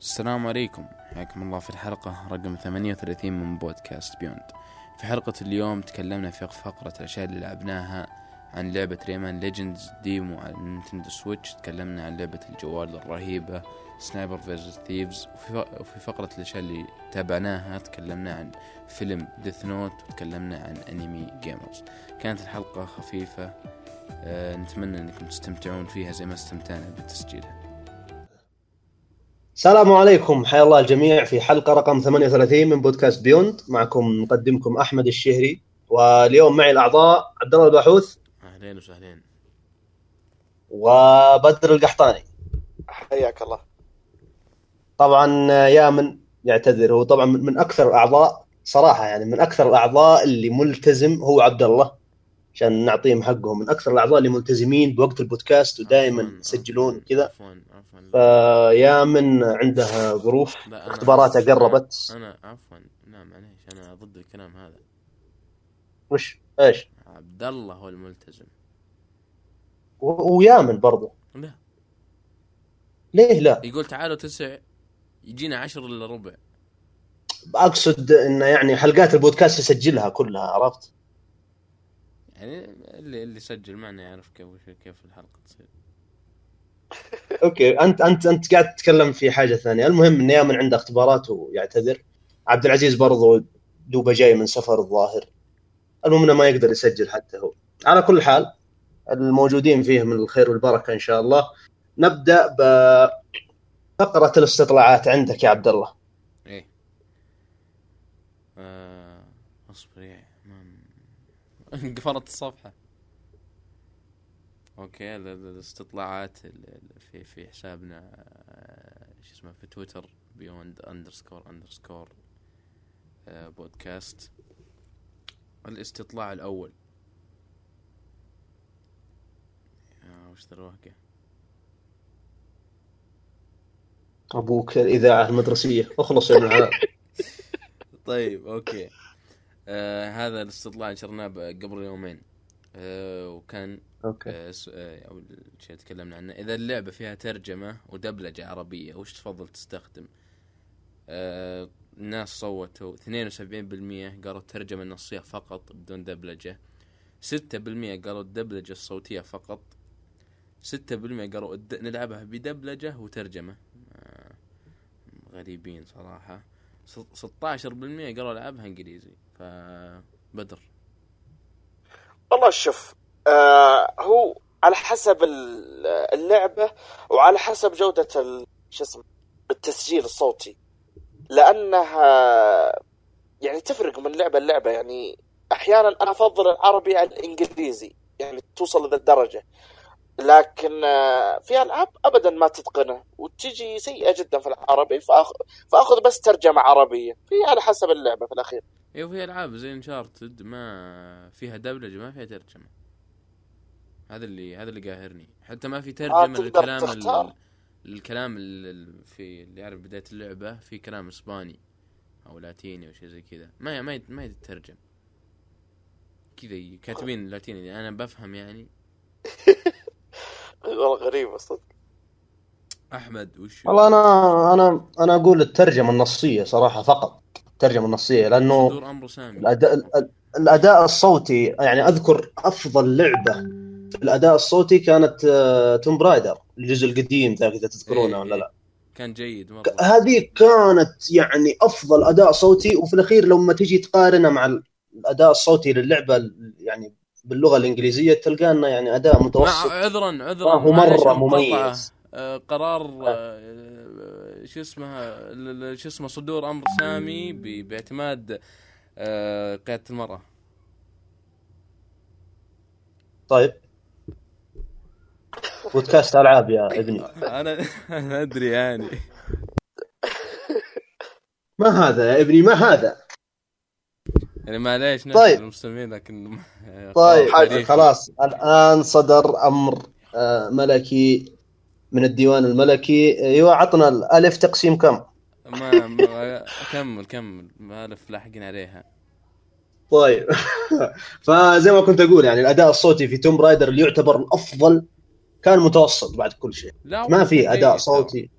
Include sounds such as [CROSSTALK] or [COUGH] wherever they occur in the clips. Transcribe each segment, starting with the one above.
السلام عليكم. حياكم الله في الحلقة رقم 38 من بودكاست Beyond في حلقة اليوم تكلمنا في فقرة الأشياء اللي لعبناها عن لعبة Rayman Legends demo على Nintendo Switch تكلمنا عن لعبة الجوال الرهيبة Sniper vs Thieves وفي فقرة الأشياء اللي تابعناها تكلمنا عن فيلم Death Note وتكلمنا عن أنمي Gamers كانت الحلقة خفيفة أه نتمنى أنكم تستمتعون فيها زي ما استمتعنا بتسجيلها السلام عليكم. حيا الله الجميع في حلقة رقم 38 من بودكاست بيوند معكم مقدمكم أحمد الشهري. واليوم معي الأعضاء عبد الله الباحوث. أهلين وسهلين. وبدر القحطاني. حياك الله. طبعا يامن يعتذر هو طبعا من أكثر الأعضاء صراحة يعني من أكثر الأعضاء اللي ملتزم هو عبد الله. عشان نعطيهم حقهم. من أكثر الأعضاء اللي ملتزمين بوقت البودكاست ودائما يسجلون كذا. عفوا عفوا. فيامن عنده ظروف لا، أنا- اختباراته قربت. أنا عفوا لا معليش أنا ضد الكلام هذا. وش؟ إيش؟ عبد الله هو الملتزم. و- ويامن برضو. لا. ليه لا؟ يقول تعالوا تسع يجينا عشر إلا ربع. أقصد إنه يعني حلقات البودكاست يسجلها كلها عرفت؟ يعني اللي اللي سجل معنا يعرف كيف كيف الحلقة تصير. [LAUGHS] أوكي انت انت أنت قاعد تتكلم في حاجة ثانية. المهم إن يامن عنده اختبارات ويعتذر عبد العزيز برضو دوبه جاي من سفر الظاهر. المهم إنه ما يقدر يسجل حتى هو. على كل حال الموجودين فيه من الخير والبركة إن شاء الله. نبدأ بفقره الاستطلاعات عندك يا عبد الله. إيه. آه [LAUGHS] انقفلت الصفحة. أوكي ال- ال- الاستطلاعات ال- ال- في في حسابنا آه، شو اسمه في تويتر بيوند اندرسكور اندرسكور بودكاست الاستطلاع الأول. وش ذروهقه أبوك الاذاعه المدرسيه أخلص يا ابن [LAUGHS] طيب أوكي. آه هذا الاستطلاع نشرناه قبل يومين. آه وكان أوكي. آه آه أو الشيء تكلمنا عنه. إذا اللعبة فيها ترجمة ودبلجة عربية وش تفضل تستخدم؟ آه الناس صوتوا 72% قالوا الترجمة النصية فقط بدون دبلجة. 6% قالوا الدبلجة الصوتية فقط. 6% قالوا نلعبها بدبلجة وترجمة. آه غريبين صراحة. 16% قالوا العبها إنجليزي فبدر. والله شوف آه هو على حسب ال- اللعبة وعلى حسب جودة ال- شو اسمه التسجيل الصوتي. لأنها يعني تفرق من لعبة للعبة. يعني أحيانا أنا أفضل العربي على الإنجليزي يعني توصل لذا الدرجة. لكن آه، في ألعاب أبدا ما تتقنه وتجي سيئة جدا في العربي فأخ... فأخذ بس ترجمة عربية في على حسب اللعبة في الأخير. أيوه في ألعاب زي انشارتد ما فيها دبلجة ما فيها ترجمة. هذا اللي هذا اللي قاهرني. حتى ما في ترجمة تقدر للكلام. ال... الكلام ال... في اللي يعرف بداية اللعبة في كلام إسباني أو لاتيني أو شيء زي كذا. ما ما ما يترجم. كذا كاتبين لاتيني أنا بفهم يعني. [LAUGHS] والله غريبة صدق. أحمد وش والله أنا أنا أنا أقول الترجمة النصية صراحة فقط. الترجمة النصية لأنه صدور أمر سامي. الأداء ال- الأداء الصوتي يعني أذكر أفضل لعبة في الأداء الصوتي كانت توم برايدر الجزء القديم ذاك إذا تذكرونه إيه، ولا إيه. لا كان جيد مرة. هذه كانت يعني أفضل أداء صوتي وفي الأخير لما تيجي تقارنه مع الأداء الصوتي للعبة ال- يعني باللغة الإنجليزية تلقى انه يعني أداء مع متوسط. عذرا عذرا. ما هو المقاطعة. مميز. آه، قرار آه، آه، شو ال- شو اسمه صدور أمر سامي باعتماد قيادة المرأة. طيب. بودكاست ألعاب يا ابني. [LAUGHS] أنا [LAUGHS] أنا أدري يعني. [LAUGHS] ما هذا يا ابني؟ ما هذا؟ يعني معليش طيب. نسال المستمعين لكن طيب. خلاص. الآن صدر أمر آه، ملكي من الديوان الملكي. أيوه عطنا الألف تقسيم كم؟ ما, ما كمل كمل. ألف لاحقين عليها. طيب. [LAUGHS] فزي ما كنت أقول يعني الأداء الصوتي في توم رايدر اللي يعتبر الأفضل كان متوسط بعد كل شيء. لا ما في أداء. صوتي.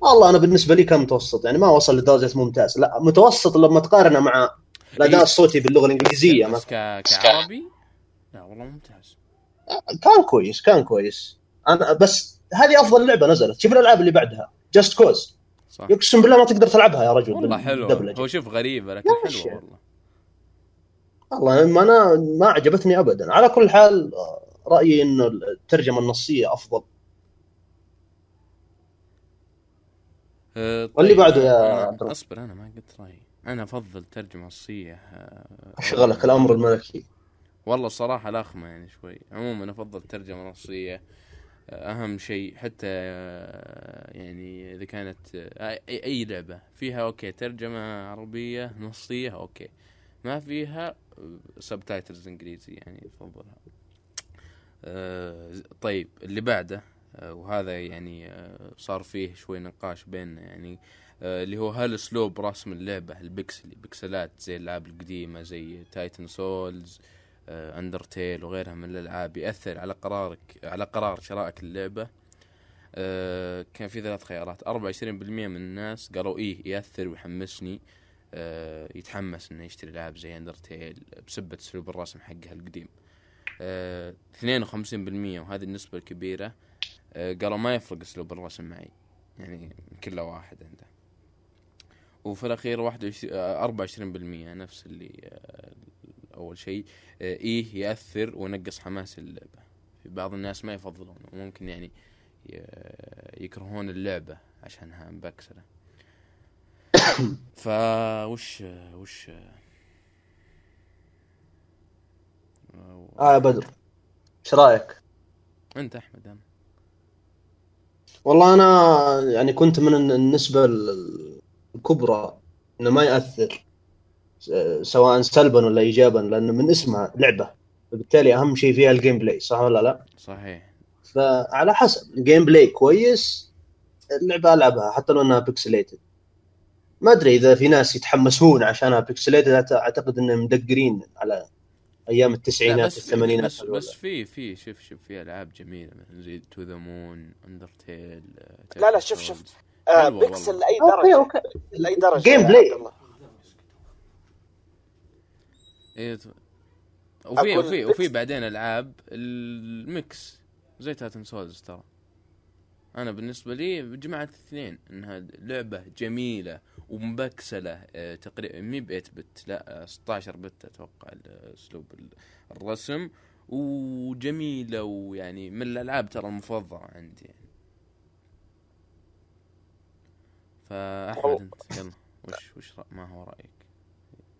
والله أنا بالنسبة لي كان متوسط يعني ما وصل لدرجة ممتاز. لا متوسط لما تقارنه مع الاداء إيه. الصوتي باللغة الإنجليزية بس مثلا ك... كعربي؟ لا والله ممتاز. كان كويس كان كويس. أنا بس هذه أفضل لعبة نزلت. شوف الألعاب اللي بعدها Just Cause صح. يقسم بالله ما تقدر تلعبها يا رجل والله حلوة. بالدبلجة. هو شوف غريبة لكن حلوة. والله. والله ما أنا ما عجبتني ابدا. على كل حال رأيي إنه الترجمة النصية أفضل. أه، واللي طيب، بعده يا أنا-. أصبر أنا ما قلت رأيي. أنا أفضل ترجمة نصيه أه، اشغلك الأمر الملكي. والله الصراحة لاخمة يعني شوي. عموما أفضل ترجمة نصية أهم شيء حتى آه، يعني إذا كانت آه، أي, أي لعبة فيها أوكي ترجمة عربية نصية أوكي. ما فيها subtitles إنجليزي يعني أفضلها. آه، طيب اللي بعده آه، وهذا يعني آه، صار فيه شوي نقاش بيننا يعني. آه، اللي هو هل اسلوب رسم اللعبه البكسلي بكسلات زي الألعاب القديمة زي Titan Souls Undertale وغيرها من الألعاب يأثر على قرارك على قرار شرائك للعبه آه، كان في ثلاث خيارات. 24% من الناس قالوا إيه يأثر ويحمسني آه، يتحمس إنه يشتري العاب زي Undertale بسبة أسلوب الرسم حقها القديم. آه، 52% وهذه النسبة الكبيرة. آه، قالوا ما يفرق أسلوب الرسم معي يعني كله واحد عنده. وفي الأخير 21 آه، 24% نفس اللي آه، أول شيء. آه، إيه يأثر وينقص حماس اللعبة. في بعض الناس ما يفضلونه وممكن يعني يكرهون اللعبة عشانها مبكسله [COUGHS] فوش وش آه يا بدر. إيش رأيك؟ أنت أحمد أنا. والله أنا يعني كنت من النسبة ال- الكبرى إنه ما يأثر سواء سلبا ولا ايجابا لأنه من اسمها لعبة. فبالتالي أهم شيء فيها ال gameplay صح ولا لا؟ صحيح. فعلى حسب ال gameplay كويس اللعبة ألعبها حتى لو إنها pixelated ما أدري إذا في ناس يتحمسون عشانها pixelated أعتقد إنهم مدقرين على أيام التسعينات بس الثمانينات. بس بس في في شوف شوف في ألعاب جميلة مثلا زي To the Moon Undertale لا، لا، شوف، شوف. آه بيكسل. لأي درجة. okay. لأي درجة gameplay. إيه وفي وفي وفي بعدين ألعاب الميكس زي Titan Souls ترى. أنا بالنسبة لي جمعت الاثنين انها لعبة جميلة ومبكسلة آه، تقريبا مي ب 8 bit لا آه، 16 bit أتوقع اسلوب ال- الرسم وجميلة ويعني من الألعاب ترى المفضلة عندي يعني فأحمد أنت يلا وش وش. ما هو رأيك؟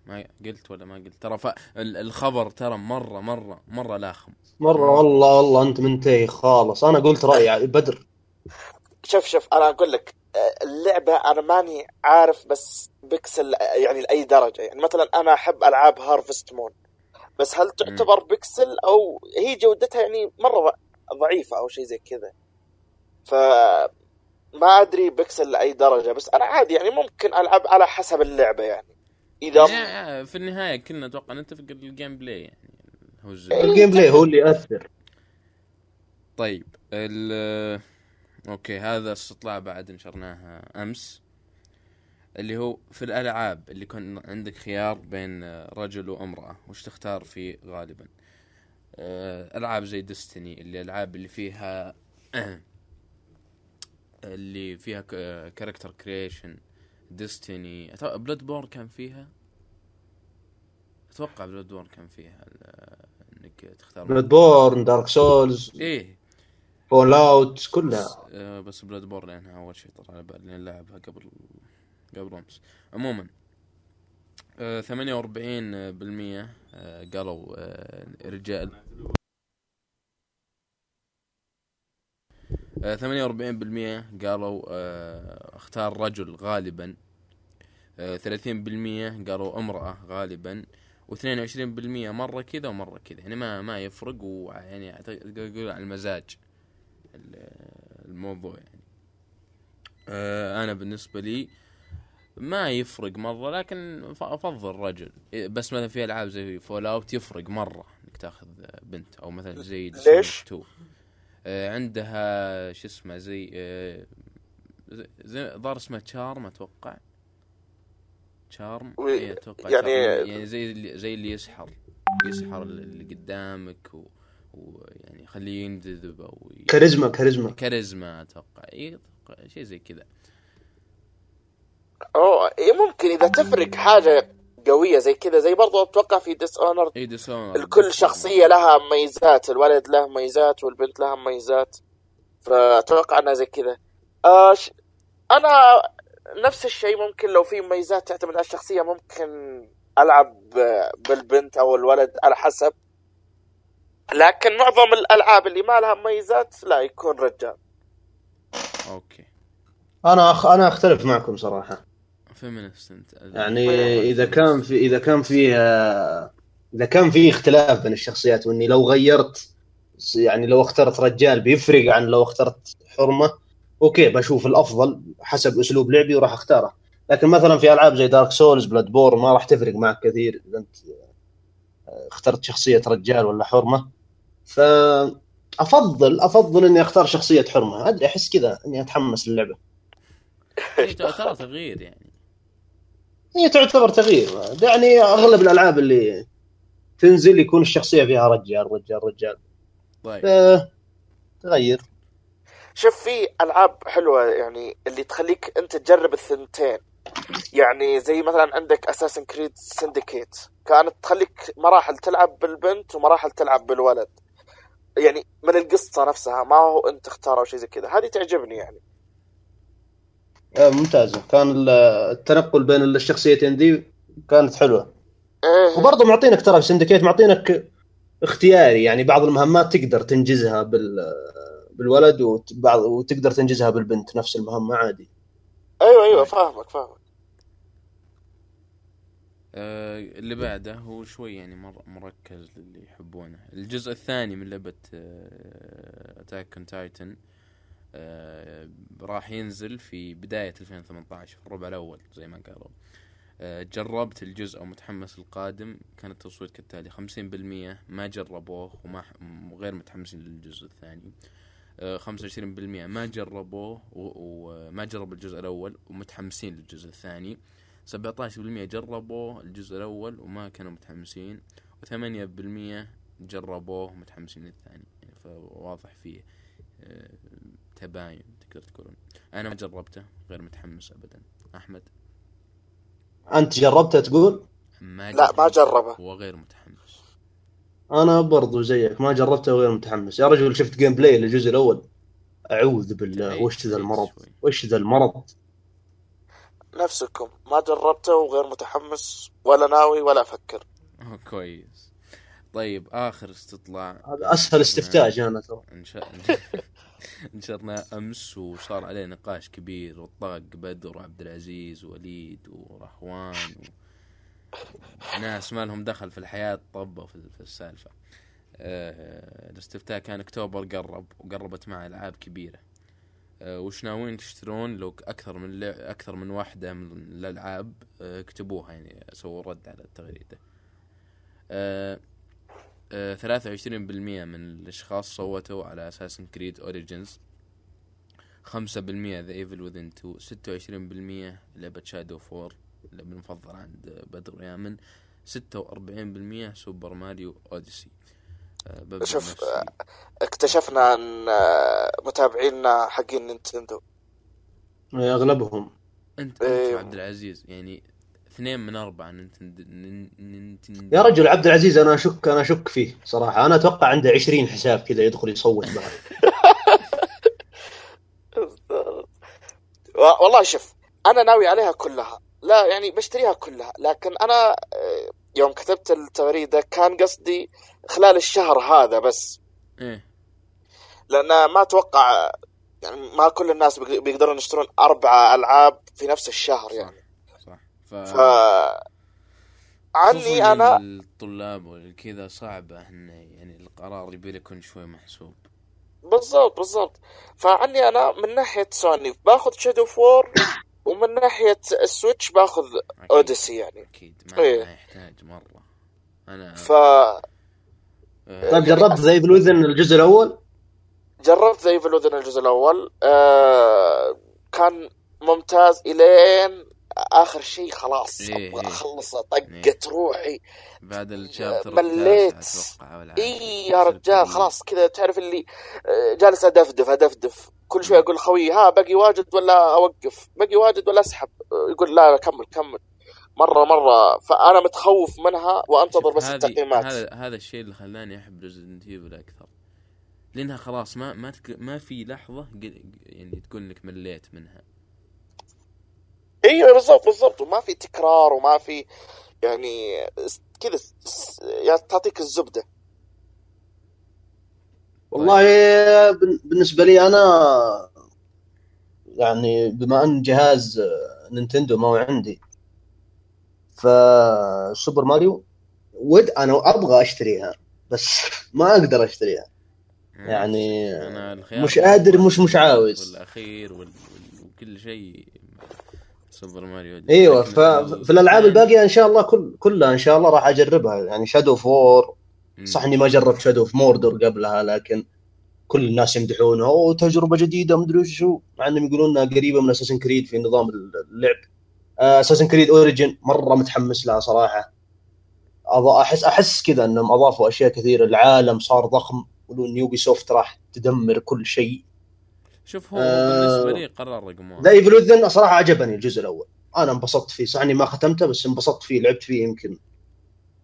ما قلت ولا ما قلت؟ ترى ف... الخبر ترى مره مره مرة لاخم. مرة والله والله أنت منتهي خالص. أنا قلت رأيي بدر. شوف شوف أنا أقول لك اللعبة أنا ماني عارف بس بيكسل يعني لأي درجة. يعني مثلا أنا أحب ألعاب Harvest Moon. بس هل تعتبر بيكسل؟ أو هي جودتها يعني مرة ضعيفة أو شيء زي كذا. ف ما أدري بيكسل لأي درجة بس أنا عادي يعني ممكن ألعب على حسب اللعبة يعني إذا يعني في النهاية كنا أتوقع نتفق ال gameplay يعني هو الزبدة. إيه. ال gameplay هو اللي ياثر طيب ال okay هذا استطلاع بعد نشرناه أمس اللي هو في الألعاب اللي كان عندك خيار بين رجل وامرأة وش تختار فيه غالبا آه، ألعاب زي Destiny اللي الالعاب اللي فيها [CLEARS THROAT] اللي فيها character creation Destiny Bloodborne كان فيها؟ أتوقع Bloodborne كان فيها إنك تختار Bloodborne Dark Souls إيه. Fallout بس, كلها آه بس Bloodborne لأنها أول شيء طلع على بالي لعبها قبل قبل أمس. عموما آه 48% آه قالوا آه رجال. 48% قالوا آه اختار رجل غالبا. آه 30% قالوا امرأة غالبا. و22% مرة كذا ومرة كذا. يعني ما ما يفرق ويعني يقول على المزاج ال- الموضوع يعني. آه، أنا بالنسبة لي ما يفرق مرة لكن أفضل رجل. بس مثلا في ألعاب زي Fallout يفرق مرة إنك تاخذ بنت أو مثلا زي ليش؟ 2 آه، عندها شو اسمه زي آه، زي- زي ظهر اسمه تشارم أتوقع. تشارم؟ اي أتوقع يعني-. يعني زي اللي زي اللي يسحر يسحر اللي قدامك و- ويعني يخليه ينجذب أو ي- كاريزما كاريزما. كاريزما أتوقع. اي شيء زي كذا. اوه إيه ممكن إذا تفرق حاجة قوية زي كذا زي برضو أتوقع في Dishonored إي Dishonored الكل شخصية لها مميزات الولد له مميزات والبنت لها مميزات. فأتوقع إنها زي كذا. آه ش... أنا نفس الشيء ممكن لو في مميزات تعتمد على الشخصية ممكن ألعب بالبنت أو الولد على حسب. لكن معظم الألعاب اللي ما لها مميزات لا يكون رجال. okay. أنا أخ... أنا أختلف معكم صراحة. feminist أنت. يعني إذا كان في إذا كان في إذا كان في اختلاف بين الشخصيات وإني لو غيرت يعني لو اخترت رجال بيفرق عن لو اخترت حرمة okay بشوف الأفضل حسب أسلوب لعبي وراح أختاره. لكن مثلا في ألعاب زي Dark Souls Bloodborne ما راح تفرق معك كثير إذا أنت آه، اخترت شخصية رجال ولا حرمة. فافضل افضل إني أختار شخصية حرمة. أدري أحس كذا إني أتحمس للعبة. إيه، ترى تغيير يعني. هي تعتبر تغيير. يعني أغلب الألعاب اللي تنزل يكون الشخصية فيها رجال رجال رجال. طيب. ف- تغير. شوف في ألعاب حلوة يعني اللي تخليك أنت تجرب الثنتين. يعني زي مثلا عندك اساسن كريد سندكيت كانت تخليك مراحل تلعب بالبنت ومراحل تلعب بالولد. يعني من القصة نفسها ما هو أنت تختار أو شيء زي كذا. هذه تعجبني يعني. آه، ممتازة. كان ال- التنقل بين الشخصيتين دي كانت حلوة. وبرضه معطينك ترى سندكيت معطينك اختياري. يعني بعض المهمات تقدر تنجزها بال بالولد وبعض وتقدر تنجزها بالبنت نفس المهمة عادي. أيوه أيوه فاهمك فاهمك. آه اللي بعده هو شوي يعني مر مركز للي يحبونه. الجزء الثاني من لعبة Attack on Titan راح ينزل في بداية 2018 في الربع الأول زي ما قالوا. آه جربت الجزء أو متحمس القادم كان التصويت كالتالي خمسين بالمية ما جربوه وما وغير متحمسين للجزء الثاني. خمسة وعشرين بالمية ما جربوه وما جربوا الجزء الأول ومتحمسين للجزء الثاني. 17% جربوا الجزء الأول وما كانوا متحمسين وثمانية بالمية جربوه ومتحمسين للثاني. يعني فواضح فيه. آه، تباين تقدر تقولون. أنا ما جربته غير متحمس أبدا. أحمد؟ أنت جربتها تقول؟ ما لا، ما جربه. وغير متحمس. أنا برضو زيك ما جربته وغير متحمس. يا رجل شفت gameplay للجزء الأول؟ أعوذ بالله. وش ذا المرض. وش ذا المرض؟ نفسكم. ما جربته وغير متحمس ولا ناوي ولا أفكر. كويس. طيب آخر استطلاع. هذا أسهل استفتاء جانا ترى. انشأ [LAUGHS] نشرنا أمس وصار عليه نقاش كبير وطاق بدر وعبد العزيز ووليد ورحوان و... ناس ما لهم دخل في الحياة طبوا في, السالفة. آه الاستفتاء كان أكتوبر قرب وقربت معه ألعاب كبيرة. آه وش ناويين تشترون؟ لو أكثر من. أكثر من واحدة من الألعاب آه اكتبوها يعني سووا رد على التغريدة. آه ثلاثة وعشرين بالمية من الأشخاص صوتوا على Assassin's Creed خمسة بالمية The Evil Within 2 ستة وعشرين بالمية لعبة Shadow of War اللعبة المفضلة عند بدر ويامن. ستة وأربعين بالمية Super Mario Odyssey ببدأ شوف،. آه، اكتشفنا أن آه، متابعينا حقين Nintendo. أغلبهم. أنت أنت إيه. عبد العزيز يعني اثنين من نينتندو يا رجل عبد العزيز أنا اشك أنا أشك فيه صراحة. أنا أتوقع عنده 20 حساب كذا يدخل يصوت [LAUGHS] و- والله شوف أنا ناوي عليها كلها. لا يعني بشتريها كلها. لكن أنا آه، يوم كتبت التغريده كان قصدي خلال الشهر هذا بس. إيه. لأن ما أتوقع يعني ما كل الناس بيق- بيقدرون يشترون أربع ألعاب في نفس الشهر يعني. ف... ف عني أنا الطلاب والكذا صعبة انه يعني القرار يبي يكون شوي محسوب بالضبط بالضبط فعني أنا من ناحية سوني باخذ شادو أوف وور ومن ناحية ال Switch باخذ أكيد. Odyssey يعني أكيد ما, إيه. ما يحتاج مرة أنا ف آه، طيب جربت The Evil Within الجزء الأول؟ جربت The Evil Within الجزء الأول آه كان ممتاز إلين آخر شيء خلاص ليه؟ أبغى ليه؟ اخلصه طقت روحي. بعد ال chapter مليت. إي يا رجال خلاص كذا. تعرف اللي آه، جالس أدفدف أدفدف. كل شوي أقول خوي ها باقي واجد ولا أوقف؟ باقي واجد ولا أسحب؟ آه، يقول لا لا كمل كمل. مرة مرة. فأنا متخوف منها وأنتظر بس التقييمات. هذا هذا الشيء اللي خلاني أحب Resident Evil أكثر. لأنها خلاص ما ما تك... ما في لحظة يعني تقول إنك مليت منها. إيوه بالضبط بالضبط. وما في تكرار وما في يعني كذا يعني تعطيك الزبدة. والله بن- بالنسبة لي أنا يعني بما أن جهاز نينتندو ما هو عندي فسوبر ماريو ود أنا أبغى أشتريها بس [LAUGHS] ما أقدر أشتريها. يعني أنا الخيار مش قادر مش مش عاوز. والأخير وال... وال... وكل شيء سوبر ماريو إيوه لكن ففي الالعاب الباقية إن شاء الله كل كلها إن شاء الله راح أجربها. يعني شادو فور. صح إني ما جربت شادو في موردر قبلها لكن كل الناس يمدحونها أوه تجربة جديدة مدري شو مع إنهم يقولون إنها قريبة من Assassin's Creed في نظام اللعب. Assassin's Creed Origins مرة متحمس لها صراحة. احس أحس كذا إنهم أضافوا أشياء كثيرة. العالم صار ضخم يقولون Ubisoft راح تدمر كل شيء. شوف هو آه، بالنسبة لي قرار رقم واحد. ذا ايفل وذن صراحة عجبني الجزء الأول. أنا انبسطت فيه. صح إني ما ختمته بس انبسطت فيه لعبت فيه يمكن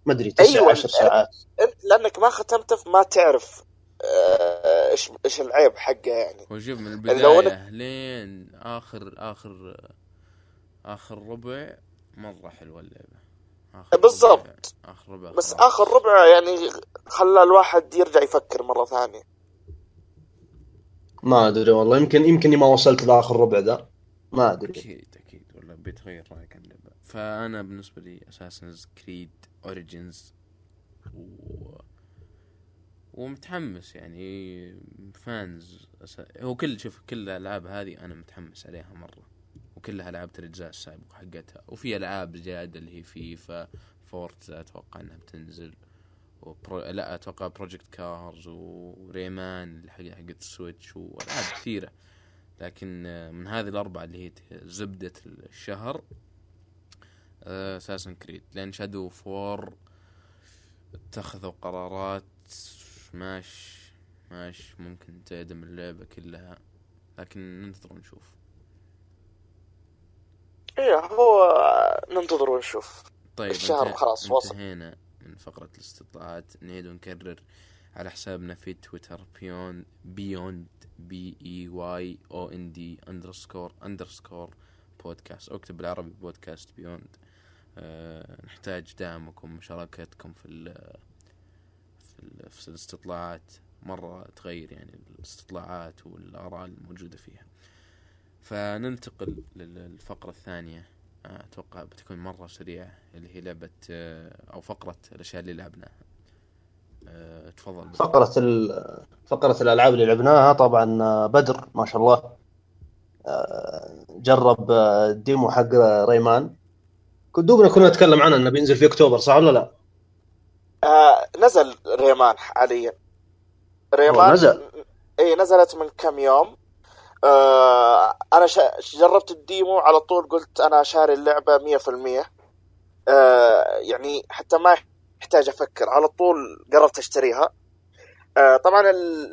ما أدري تسع أيوة، عشر ساعات. انت لأنك ما ختمته فما تعرف آه، إيش إيش العيب حقه يعني. هو شوف من البداية لين اخر آخر آخر ربع مرة حلوة اللعبة. آخر بالضبط. ربع- آخر ربع بس. آخر ربع يعني خلى الواحد يرجع يفكر مرة ثانية. ما أدري والله يمكن يمكن ما وصلت لآخر ربع ذا. ما أدري. أكيد أكيد ولا بيتغير رايك عن اللعبه فأنا بالنسبة لي اساسنز كريد Origins و... ومتحمس يعني fans أس... هو كل شوف كل الألعاب هذه أنا متحمس عليها مرة. وكلها لعبت الأجزاء السابقة حقتها. وفي ألعاب زيادة اللي هي فيفا Forza أتوقع إنها بتنزل. وبرو... لا أتوقع Project Cars و Rayman حق حقت ال Switch والعاب كثيرة. لكن آه، من هذه الأربعة اللي هي زبدة الشهر Assassin's Creed لأن شادو فور اتخذوا قرارات ماش ماش ممكن تعدم اللعبة كلها. لكن ننتظر ونشوف. إيه هو ننتظر ونشوف. طيب الشهر خلاص وصل. من فقرة الاستطلاعات. نعيد ونكرر على حسابنا في تويتر Beyond Beyond B E Y O N D underscore underscore بودكاست اكتب بالعربي بودكاست بيوند أه نحتاج دعمكم ومشاركتكم في ال في, ال في الاستطلاعات. مرة تغير يعني الاستطلاعات والآراء الموجودة فيها. فننتقل للفقرة الثانية. أتوقع بتكون مرة سريعة اللي هي لعبة آه، أو فقرة الأشياء اللي لعبناها آه، تفضل. فقرة ال... فقرة الألعاب اللي لعبناها طبعا آه، بدر ما شاء الله جرب ال demo حق Rayman كنت دوبنا كنا نتكلم عنه إنه بينزل في أكتوبر صح ولا لا؟ آه نزل Rayman حاليا Rayman نزل. اي نزلت من كم يوم آه أنا شا... جربت ال demo على طول قلت أنا شاري اللعبة 100% آه يعني حتى ما يحتاج أفكر على طول قررت أشتريها. آه طبعا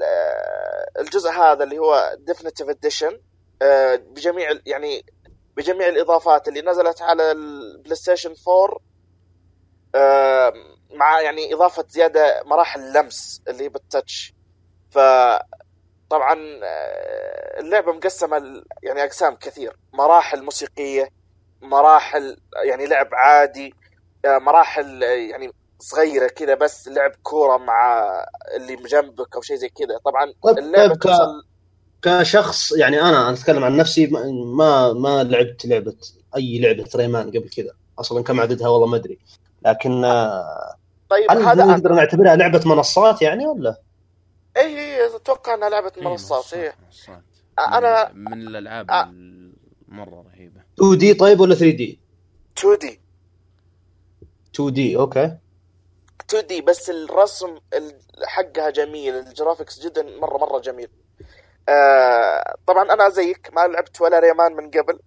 آه، الجزء هذا اللي هو Definitive Edition بجميع ال- يعني بجميع الإضافات اللي نزلت على ال PlayStation 4 آه، مع يعني إضافة زيادة مراحل لمس اللي بال touch ف طبعا آه، اللعبة مقسمة يعني أقسام كثير. مراحل موسيقية مراحل يعني لعب عادي آه، مراحل آه، يعني صغيرة كذا بس لعب كورة مع اللي جنبك أو شيء زي كذا. طبعا طيب اللعبة طيب ك... توصل كشخص يعني أنا أتكلم عن نفسي ما- ما لعبت لعبة أي لعبة ريمان قبل كذا. أصلا كم عددها والله ما أدري. لكن طيب هل هذا نقدر نعتبرها لعبة منصات يعني ولا؟ اي اي أتوقع إنها لعبه إيه، منصات اي منصات. أنا من, الألعاب آه. المرة رهيبة. 2D طيب ولا 3D؟ 2D. 2D okay. 2D بس الرسم ال- حقها جميل ال graphics جدا مرة مرة جميل. آه طبعا أنا زيك ما لعبت ولا Rayman من قبل.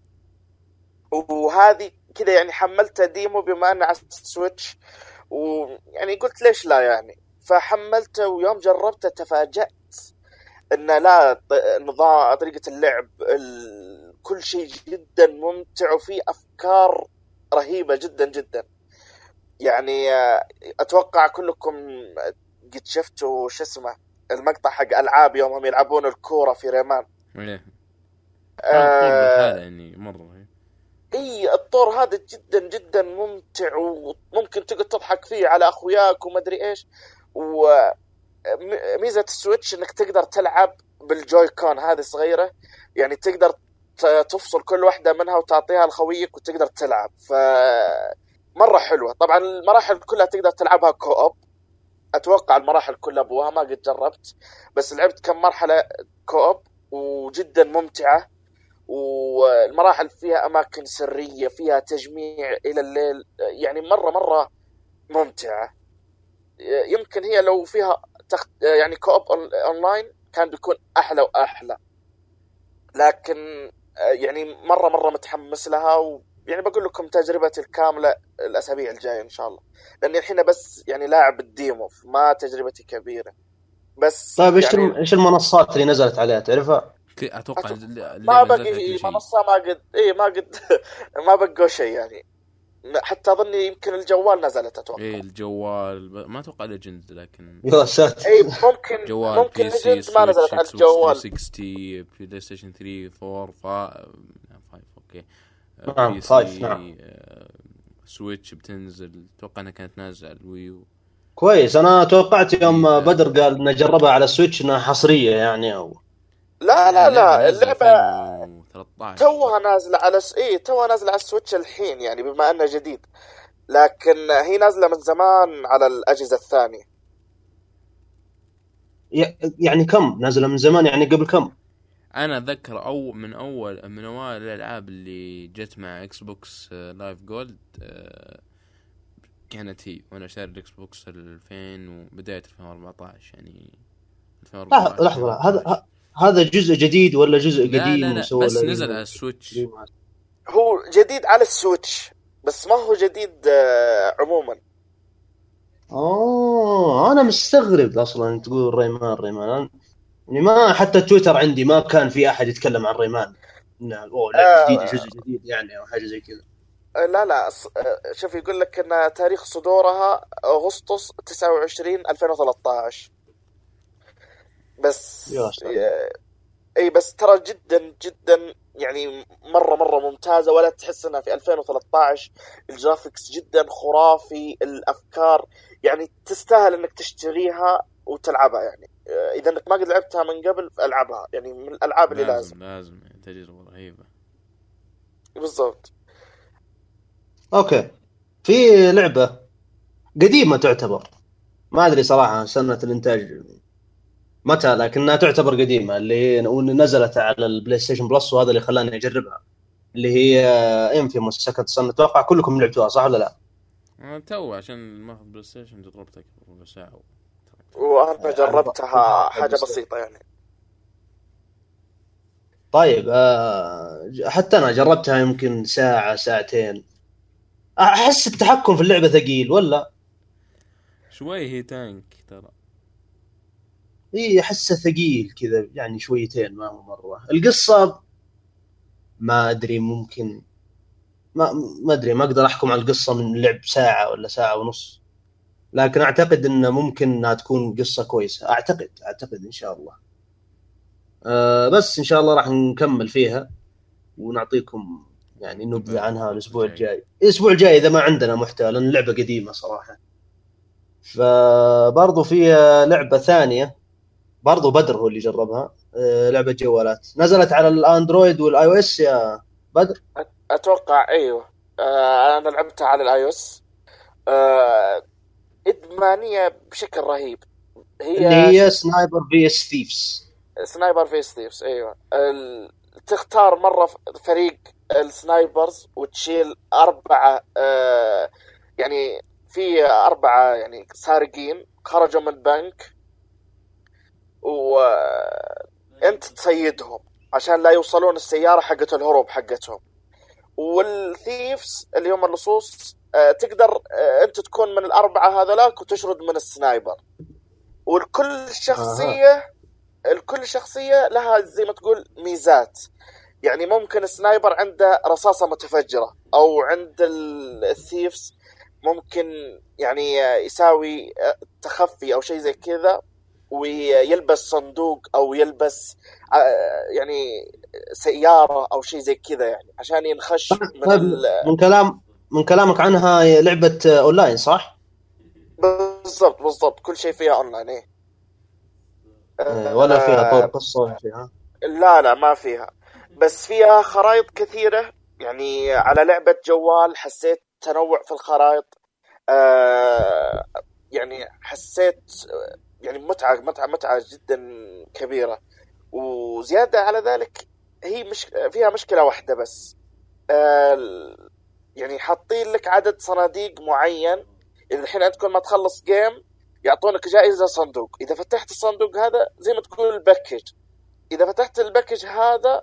وهذه كذا يعني حملتها demo بما انه على ال Switch. ويعني قلت ليش لا يعني؟ فحملته ويوم جربته تفاجأت انه لا نظام طريقة اللعب كل شيء جدا ممتع وفي أفكار رهيبة جدا جدا. يعني آه، أتوقع كلكم قد شفتوا شو اسمه المقطع حق ألعاب يوم هم يلعبون الكورة في ريمان. إيه. آه يعني مرة إي الطور هذا جدا جدا ممتع وممكن تقعد تضحك فيه على أخوياك وما أدري إيش. وميزة السويتش إنك تقدر تلعب بالجوي كون هذه صغيرة. يعني تقدر تفصل كل واحدة منها وتعطيها لخويك وتقدر تلعب. ف مرة حلوة. طبعا المراحل كلها تقدر تلعبها كو أتوقع المراحل كلها أبوها ما قد جربت. بس لعبت كم مرحلة كو وجدا ممتعة. والمراحل فيها أماكن سرية فيها تجميع إلى الليل. يعني مرة مرة ممتعة. يمكن هي لو فيها تخت... يعني co-op online كان بيكون أحلى وأحلى. لكن يعني مرة مرة متحمس لها و... يعني بقول لكم تجربتي الكاملة الأسابيع الجاية إن شاء الله. لأني الحين بس يعني لاعب ال demo ما تجربتي كبيرة. بس طيب إيش يعني... إيش المنصات اللي نزلت عليها تعرفها؟ أتوقع ما بقي منصة ما قد إي ما قد [LAUGHS] ما بقوا شيء يعني. حتى أظني يمكن الجوال نزلت أتوقع. إيه الجوال ما أتوقع Legends لكن [LAUGHS] يا ساتر. اي ممكن جوال ممكن PC ما نزلت على الجوال. 60 PlayStation 3 4 5 okay نعم 5 نعم. Switch بتنزل أتوقع إنها كانت نازلة على ال Wii U. كويس أنا توقعت يوم. بدر قال انه جربها على Switch إنها حصرية يعني أو لا لا لا اللعبة توها نازلة على س... اي توها نازلة على ال Switch الحين يعني بما أنه جديد. لكن هي نازلة من زمان على الأجهزة الثانية. يعني كم؟ نازلة من زمان يعني قبل كم؟ أنا أتذكر أو من أول من أوائل الألعاب اللي جت مع Xbox Live Gold كانت هي. وأنا شاري ال Xbox 2000 وبدايه 2014 يعني. 2014 لحظة هذا هذا جزء جديد ولا جزء قديم لا لا لا بس نزل على ال Switch. هو جديد على ال Switch بس ما هو جديد آه، عموما. اوه أنا مستغرب أصلا تقول Rayman Rayman. يعني ما حتى تويتر عندي ما كان في أحد يتكلم عن Rayman. انه أوه لا جديد آه جزء جديد يعني أو حاجة زي كذا. آه، لا لا شوف يقول لك إن تاريخ صدورها أغسطس 29 2013 بس إي بس ترى جدا جدا يعني مرة مرة ممتازة. ولا تحس إنها في 2013 ال graphics جدا خرافي الأفكار يعني تستاهل إنك تشتريها وتلعبها يعني. إذا إنك ما قد لعبتها من قبل فألعبها. يعني من الألعاب اللي لازم لازم. لازم. تجربة رهيبة. بالضبط. okay. في لعبة قديمة تعتبر. ما أدري صراحة سنة الإنتاج. متى لكنها تعتبر قديمة اللي هي نزلت على ال PlayStation Plus وهذا اللي خلاني أجربها اللي هي Infamous Second Son أتوقع كلكم لعبتوها صح ولا لا؟ تو عشان ما اخذ PlayStation جربتها ربع ساعة وأنا جربتها حاجة بسيطة يعني. طيب آه حتى أنا جربتها يمكن ساعة ساعتين. أحس التحكم في اللعبة ثقيل ولا؟ شوي هي تانك. إي أحسه ثقيل كذا يعني شويتين ما هو مرة. القصة ما أدري ممكن ما ما أدري ما أقدر أحكم على القصة من لعب ساعة ولا ساعة ونص. لكن أعتقد انه ممكن إنها تكون قصة كويسة. أعتقد أعتقد إن شاء الله. أه بس إن شاء الله راح نكمل فيها ونعطيكم يعني نبذة عنها الأسبوع الجاي. الأسبوع الجاي إذا ما عندنا محتوى لأن اللعبه قديمة صراحة. فبرضو في لعبة ثانية. برضو بدر هو اللي جربها. آه، لعبة جوالات. نزلت على ال Android وال iOS يا بدر؟ أتوقع أيوه. آه، أنا لعبتها على ال iOS. آه، إدمانية بشكل رهيب. هي اللي هي Sniper vs Thieves Sniper vs Thieves أيوه تختار مرة فريق ال snipers وتشيل أربعة يعني في أربعة يعني سارقين خرجوا من بنك و انت تصيدهم عشان لا يوصلون السيارة حقت الهروب حقتهم. وال thieves اللي هم اللصوص آه، تقدر آه، انت تكون من الأربعة هذولاك وتشرد من ال sniper. ولكل شخصية لكل شخصية لها زي ما تقول ميزات. يعني ممكن ال sniper عنده رصاصة متفجرة أو عند ال- ال thieves ممكن يعني يسوي تخفي أو شيء زي كذا. ويلبس صندوق أو يلبس آه، يعني سيارة أو شيء زي كذا يعني عشان ينخش من طيب ال... من كلام من كلامك عنها لعبة أونلاين صح؟ بالضبط بالضبط كل شيء فيها أونلاين إيه. آه، ولا فيها آه، طور قصة ولا فيها لا لا ما فيها. بس فيها خرائط كثيرة يعني على لعبة جوال حسيت تنوع في الخرائط آه يعني حسيت يعني متعة متعة متعة جدا كبيرة. وزيادة على ذلك هي مش فيها مشكلة واحدة بس. آه يعني حاطين لك عدد صناديق معين. إذا الحين أنت كل ما تخلص game يعطونك جائزة صندوق. إذا فتحت الصندوق هذا زي ما تقول ال package. إذا فتحت ال package هذا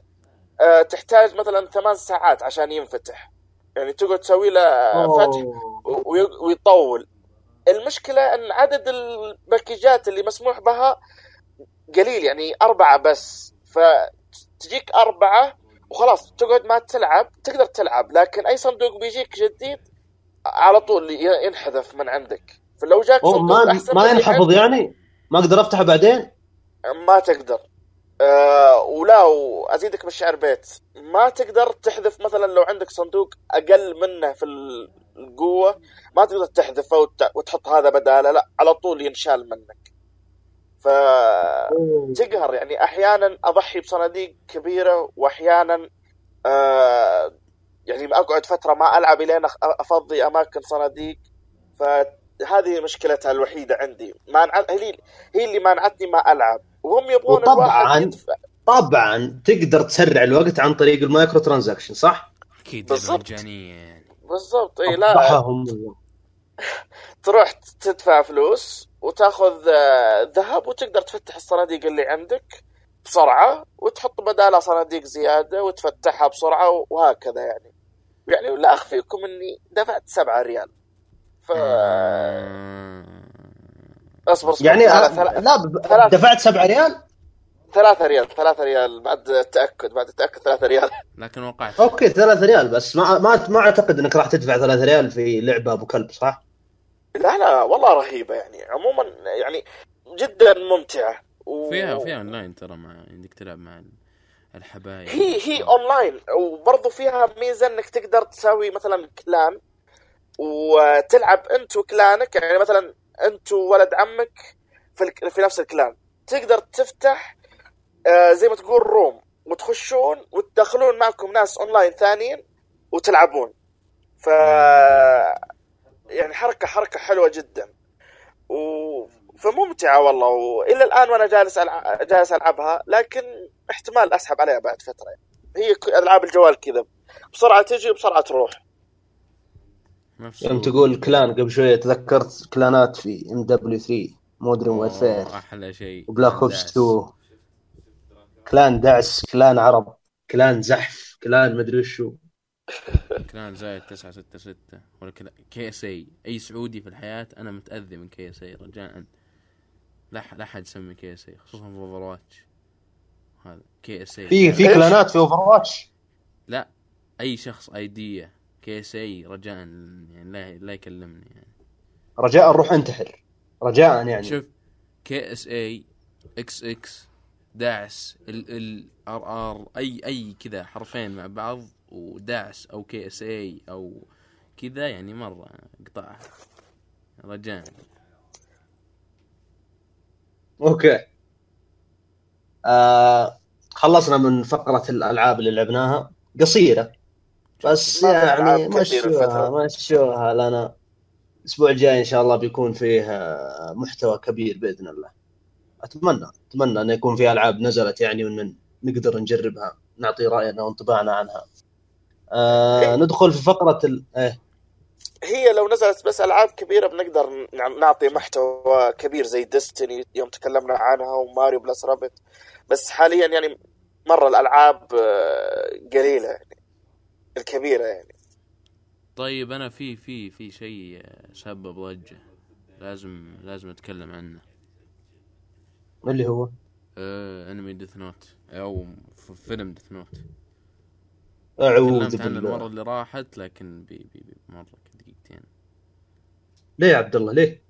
آه، تحتاج مثلا ثمان ساعات عشان ينفتح. يعني تقعد تسوي له فتح ويطول. المشكلة أن عدد ال packageات اللي مسموح بها قليل يعني أربعة بس. فتجيك أربعة وخلاص تقعد ما تلعب تقدر تلعب. لكن أي صندوق بيجيك جديد على طول ينحذف من عندك. فلو جاك صندوق ما أحسن ما ينحفظ يعني؟ ما أقدر أفتحه بعدين؟ ما تقدر. أه ولا وازيدك بالشعر بيت. ما تقدر تحذف مثلا لو عندك صندوق أقل منه في القوه ما تقدر تحذفه وت- وتحط هذا بدالة لا على طول ينشال منك. فتقهر يعني أحيانا أضحي بصناديق كبيرة واحيانا أه يعني أقعد فترة ما ألعب إلين أفضي أماكن صناديق. فهذه مشكلتها الوحيدة عندي. ما هي هي اللي مانعتني ما ألعب. وهم يبغون الواحد يدفع. طبعا تقدر تسرع الوقت عن طريق ال microtransaction صح؟ أكيد بالضبط. مجانية. بالضبط اي لا. [LAUGHS] تروح تدفع فلوس وتاخذ آه، ذهب وتقدر تفتح الصناديق اللي عندك بسرعة وتحط بدالها صناديق زيادة وتفتحها بسرعة وهكذا يعني يعني لا أخفيكم إني دفعت سبعة ريال ف. أصبر أصبر يعني لا, لا, آه، ثلا- لا ب- ثلاث- دفعت 7 ريال؟ ثلاثة ريال ثلاثة ريال بعد التأكد بعد التأكد ثلاثة ريال. لكن وقعت. okay 3 ريال بس. ما ما ما أعتقد إنك راح تدفع 3 ريال في لعبة أبو كلب صح؟ لا لا والله رهيبة يعني. عموما يعني جدا ممتعة. و... فيها فيها أونلاين ترى مع انك تلعب مع الحبايب. هي هي أونلاين. وبرضه فيها ميزة إنك تقدر تسوي مثلا clan. وتلعب انت و clanك يعني مثلا انت وولد عمك في. في نفس ال clan. تقدر تفتح آه زي ما تقول room. وتخشون وتدخلون معكم ناس اونلاين ثانيين وتلعبون. ف يعني حركة حركة حلوة جدا. و فممتعة والله. وإلى الآن وأنا جالس ألع... جالس ألعبها لكن احتمال أسحب عليها بعد فترة. يعني. هي ألعاب الجوال كذا. بسرعة تجي وبسرعه تروح. يوم تقول clan قبل شوية تذكرت clanات في MW 3 Modern Warfare. أحلى شيء. و Black Ops داس. 2 clan دعس clan عرب clan زحف clan مدري وشو [LAUGHS] كلان زايد 966 ولا كلا كي اس اي أي سعودي في الحياة أنا متأذي من كي اس اي رجاء. لا لا أحد يسمي كي اس اي خصوصا في اوفر واتش هذا كي اس اي في في؟ كلانات في اوفر واتش لا أي شخص أيدية. كي اس اي رجاء يعني لا لا يكلمني يعني. رجاء روح انتحر. رجاء يعني. شوف كي اس اي إكس إكس داعس ال ال ار ار أي أي كذا حرفين مع بعض وداعس أو KSA أو كذا يعني مرة قطعها رجاء. أوكي. آه خلصنا من فقرة الألعاب اللي لعبناها. قصيرة. بس يعني مشوها. مشوها لنا الأسبوع الجاي إن شاء الله بيكون فيه آه، محتوى كبير بإذن الله. أتمنى أتمنى إن يكون في ألعاب نزلت يعني وإن نقدر نجربها نعطي رأينا وانطباعنا عنها. آه ندخل في فقرة ال... إيه. هي لو نزلت بس ألعاب كبيرة بنقدر نعطي محتوى كبير زي ديستني يوم تكلمنا عنها وماريو بلس رابت بس حاليا يعني مرة الألعاب آه، قليلة يعني الكبيرة يعني. طيب أنا في في في شيء سبب ضجه لازم لازم أتكلم عنه. اللي هو؟ آه أنمي Death Note. أو فيلم Death Note. أعوذ بالله. المرة اللي راحت لكن بي بي بي مرة دقيقتين. ليه يا عبد الله؟ ليه؟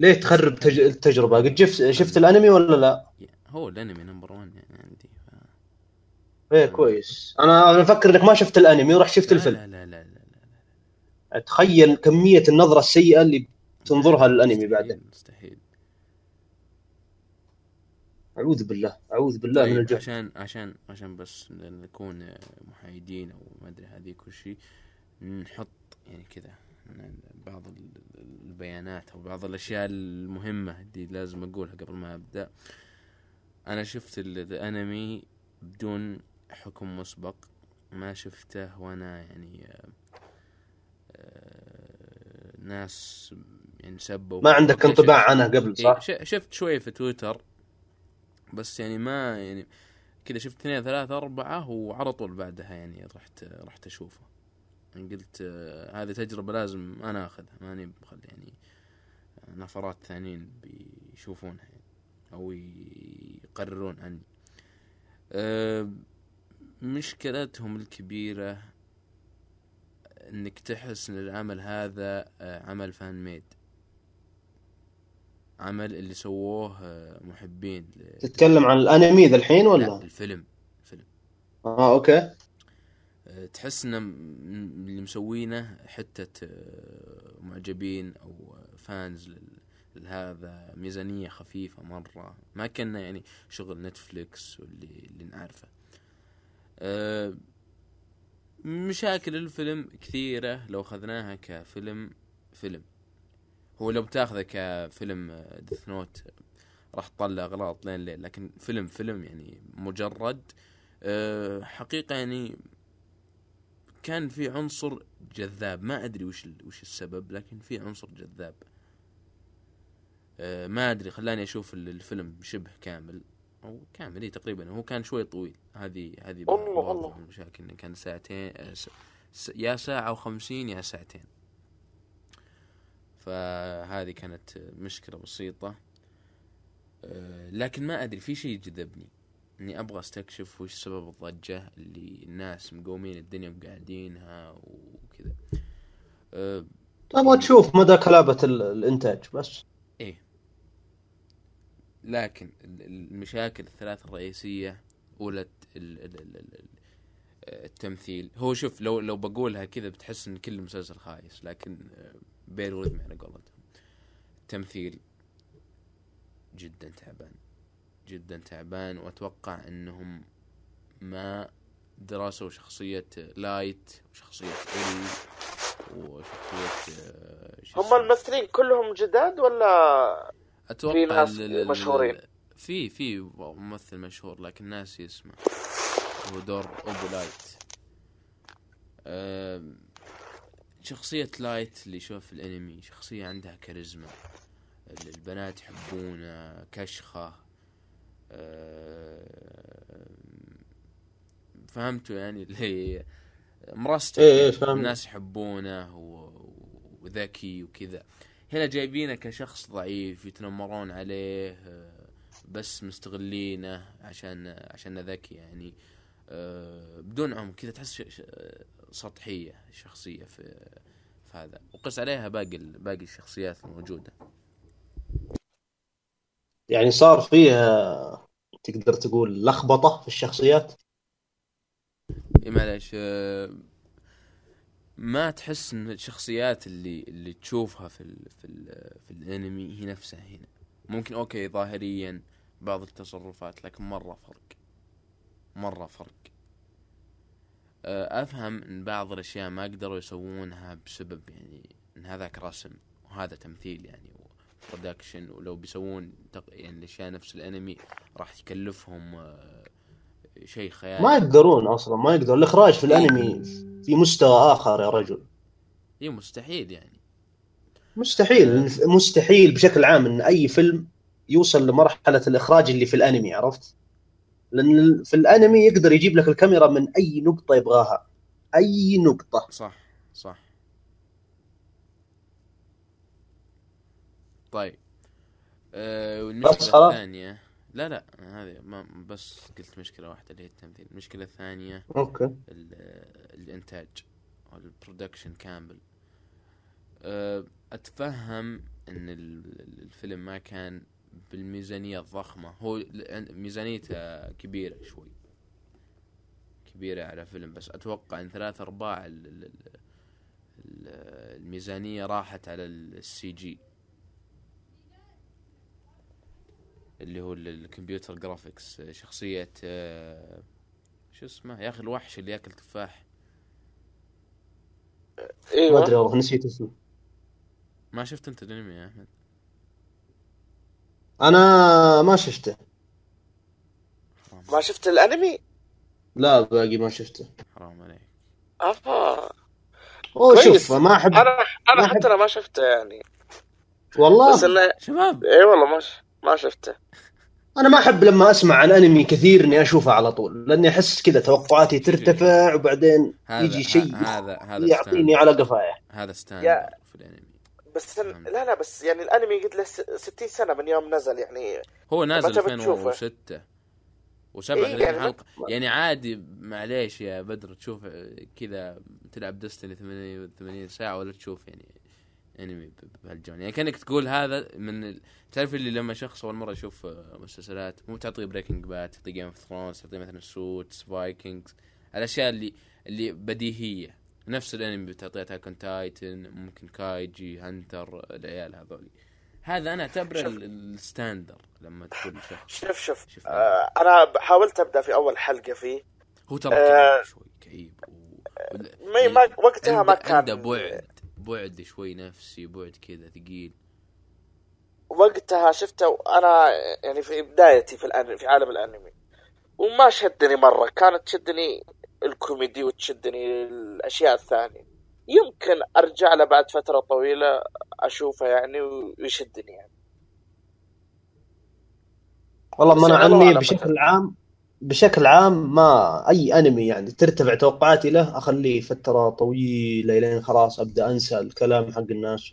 ليه تخرب تج... التجربة؟ قد شفت شفت الأنمي ولا لا؟ هو الأنمي number 1 يعني عندي ف... إيه كويس. أنا أنا أفكر إنك ما شفت الأنمي ورحت شفت لا الفيلم. لا لا لا لا, لا. تخيل كمية النظرة السيئة اللي تنظرها للأنمي بعدين. مستحيل. أعوذ بالله أعوذ بالله من طيب الجهل عشان عشان عشان بس نكون محايدين أو ما أدري هذه كل شيء نحط يعني كذا بعض ال- البيانات أو بعض الأشياء المهمة اللي لازم أقولها قبل ما أبدأ. أنا شفت ال- الانمي بدون حكم مسبق ما شفته وأنا يعني آه، ناس يعني سبوا ما عندك انطباع عنها قبل إيه، صح؟ شفت شوي في تويتر بس يعني ما يعني كذا شفت اثنين ثلاثة أربعة وعلى طول بعدها يعني رحت رحت أشوفه. يعني قلت آه، هذه تجربة لازم أنا أخذها ماني بخلي يعني نفرات ثانيين بيشوفونها يعني أو يقررون عني. آه، مشكلتهم الكبيرة إنك تحس إن العمل هذا آه، عمل fan made عمل اللي سووه آه، محبين ل- تتكلم عن الأنمي ذا الحين لا ولا؟ الفيلم الفيلم. آه أوكي. آه، تحس ان م- اللي مسوينه حتة آه، معجبين أو fans لهذا ميزانية خفيفة مرة. ما كنا يعني شغل Netflix واللي اللي نعرفه. مشاكل الفيلم كثيرة. لو أخذناها كفيلم فيلم. هو لو بتاخذه كفيلم Death Note راح تطلع أغلاط لين لين لكن فيلم فيلم يعني مجرد. آه، حقيقة يعني كان في عنصر جذاب. ما أدري وش وش السبب لكن في عنصر جذاب. آه، ما أدري خلاني أشوف ال- الفيلم شبه كامل. أو كامل تقريبا. هو كان شوي طويل. هذه هذه الله الله. المشاكل كان ساعتين آه، س- س- يا ساعة وخمسين يا ساعتين. فهذه كانت مشكلة بسيطة. آه، لكن ما أدري في شيء جذبني إني أبغى أستكشف وش سبب الضجة اللي الناس مقومين الدنيا وقاعدينها وكذا. آه، تبغى تشوف مدى كلابة ال- الإنتاج بس. إيه. لكن ال- ال- المشاكل الثلاث الرئيسية أولى ال- التمثيل. هو شوف لو لو بقولها كذا بتحس إن كل مسلسل خايس لكن بير وذ على قولتهم التمثيل جدا تعبان جدا تعبان وأتوقع إنهم ما درسوا شخصية Light وشخصية L وشخصية آه، هم؟ الممثلين كلهم جداد ولا أتوقع في ناس مشهورين. في في ممثل مشهور لكن ناسي اسمه هو دور ابو Light أم، شخصية Light اللي يشوف في الانمي شخصية عندها كاريزما. ال- البنات يحبونه كشخة. أم، فهمتوا يعني اللي هي مرستك إيه، إيه،. الناس يحبونه وذكي وكذا. هنا جايبينه كشخص ضعيف يتنمرون عليه آه، بس مستغلينه عشان عشان ذكي يعني. آه، بدون عمق كذا تحس سطحية الشخصيه في في هذا. وقس عليها باقي باقي الشخصيات الموجودة. يعني صار فيها تقدر تقول لخبطة في الشخصيات؟ إيه معلش آه، ما تحس إن الشخصيات اللي اللي تشوفها في ال في ال في الأنمي هي نفسها هنا. ممكن أوكي ظاهريا بعض التصرفات لكن مرة فرق. مرة فرق. أفهم إن بعض الأشياء ما قدروا يسوونها بسبب يعني إن هذاك رسم وهذا تمثيل يعني برودكشن ولو بيسوون يعني الأشياء نفس الأنمي راح يكلفهم آه، شيء خيالي. ما يقدرون أصلا ما يقدرون. الإخراج في الأنمي في مستوى آخر يا رجل. هي مستحيل يعني. مستحيل. مستحيل بشكل عام إن أي فيلم يوصل لمرحلة الإخراج اللي في الأنمي عرفت؟ لأن في الأنمي يقدر يجيب لك الكاميرا من أي نقطة يبغاها. أي نقطة. صح صح. طيب. أه خلاص؟ الثانية. لا لا هذه ما بس قلت مشكلة واحدة اللي هي التمثيل. المشكلة الثانية أوكي. ال- الإنتاج أو ال production كامل. أه، أتفهم إن ال- الفيلم ما كان بالميزانية الضخمة. هو ميزانيته كبيرة شوي. كبيرة على فيلم بس أتوقع إن ثلاث أرباع ال- ال- ال- ال- الميزانية راحت على ال CG. اللي هو ال- ال computer graphics شخصية أه، شو اسمه؟ يا أخي الوحش اللي يأكل تفاح. ما أيوه أدري والله نسيت اسمه. ما شفت أنت الأنمي يا أحمد؟ أنا ما شفته. ما شفت الأنمي؟ لا باقي ما شفته. حرام عليك. آه هو. شوف ما احب أنا أنا حتى أنا ما شفته يعني. والله. بس انه شباب. اي والله ما ش... ما شفته. أنا ما أحب لما أسمع عن أنمي كثير إني أشوفه على طول لأني أحس كذا توقعاتي ترتفع وبعدين هذا يجي شيء هذا هذا يعطيني على قفايا. هذا ستاندر يا- في الأنمي. بس. لا لا بس يعني الانمي قد له س- 60 سنة من يوم نزل يعني هو نازل متى بتشوفه؟ 2006 وسبع إيه، يعني حلقة يعني عادي معليش يا بدر تشوف كذا تلعب Destiny 88 ساعة ولا تشوف يعني انمي بهالجون يعني كأنك تقول هذا من. تعرف اللي لما شخص أول مرة يشوف مسلسلات مو تعطيه Breaking Bad تعطيه Game of Thrones تعطيه مثلا Suits Vikings الأشياء اللي اللي بديهية نفس الانمي بتعطيه Attack Titan ممكن Kaiji Hunter العيال هذولي. هذا أنا أعتبره ال standard لما تقول شخص شوف شوف. شوف. آه أنا حاولت أبدأ في أول حلقة فيه. هو ترى آه. شوي كئيب. و... ما ما وقتها ما كان عنده بعد بعد شوي نفسي بعد كذا ثقيل. وقتها شفته وأنا يعني في بدايتي في الانمي في عالم الأنمي. وما شدني مرة كانت تشدني الكوميدي وتشدني الاشياء الثانية. يمكن أرجع له بعد فترة طويلة أشوفه يعني ويشدني يعني. والله ما أنا الله عني بشكل. عام بشكل عام ما أي أنمي يعني ترتفع توقعاتي له أخليه فترة طويلة لين خلاص أبدأ أنسى الكلام حق الناس.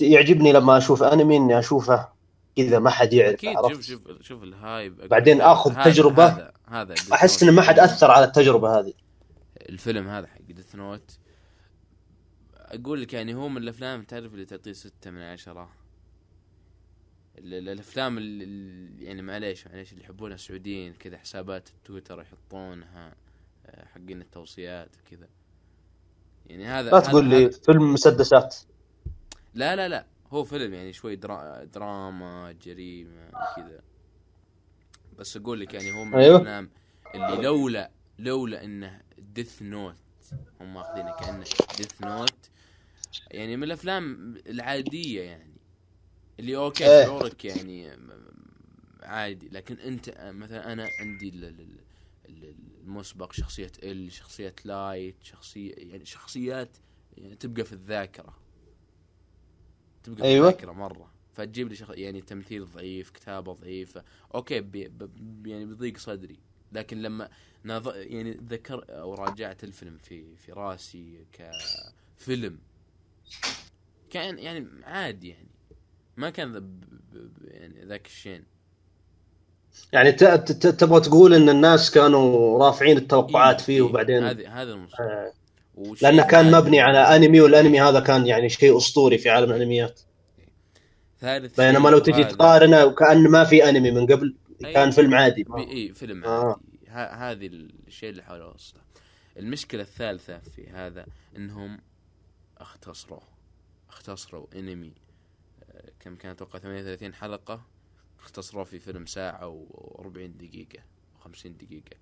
يعجبني لما أشوف أنمي إني أشوفه كذا ما حد يعرف أكيد شوف شوف شوف الهايب بعدين لك آخذ هذا- تجربة. هذا أحس Note. ان ما حد أثر على التجربة هذه. الفيلم هذا حق Death Note أقول لك يعني هو من الأفلام تعرف اللي تعطيه ستة من عشرة. ال- ال- الأفلام اللي يعني معليش معليش اللي يحبونها السعوديين كذا حسابات التويتر يحطونها آه، حقين التوصيات كذا. يعني هذا لا تقول لي فيلم مسدسات. لا لا لا. هو فيلم يعني شوي درا... دراما جريمة كذا. بس أقول لك يعني هو من أيوه. الأفلام اللي لولا لولا انه Death Note هم ماخذينه كأنه Death Note يعني من الأفلام العادية يعني اللي أوكي. شعورك يعني عادي لكن أنت مثلا أنا عندي ال- ال- ال- المسبق شخصية ال شخصية Light شخصية يعني شخصيات يعني تبقى في الذاكرة تبقى في أيوة. الذاكرة مرة فتجيب لي شخ... يعني تمثيل ضعيف كتابة ضعيفة. okay بي... ب... يعني بيضيق صدري. لكن لما نظ... يعني ذكر أو راجعت الفيلم في في راسي كفيلم كان يعني عادي يعني. ما كان ذا ب... ب... يعني ذاك الشين. يعني ت- ت- ت- تبغى تقول إن الناس كانوا رافعين التوقعات إيه، فيه إيه، وبعدين هذا هذا المصيبة آه، لأنه كان مبني على أنمي والأنمي هذا كان يعني شيء أسطوري في عالم الأنميات. ثالث بينما لو تجي تقارنه وكأن ما في أنمي من قبل أيوة. كان فيلم عادي. إي فيلم آه. عادي. ه- هذه الشيء اللي حاول أوصله. المشكلة الثالثة في هذا إنهم اختصروه اختصروا أنمي. آه، كم كان أتوقع 38 حلقة. اختصروه في فيلم ساعة و40 دقيقة و50 دقيقة.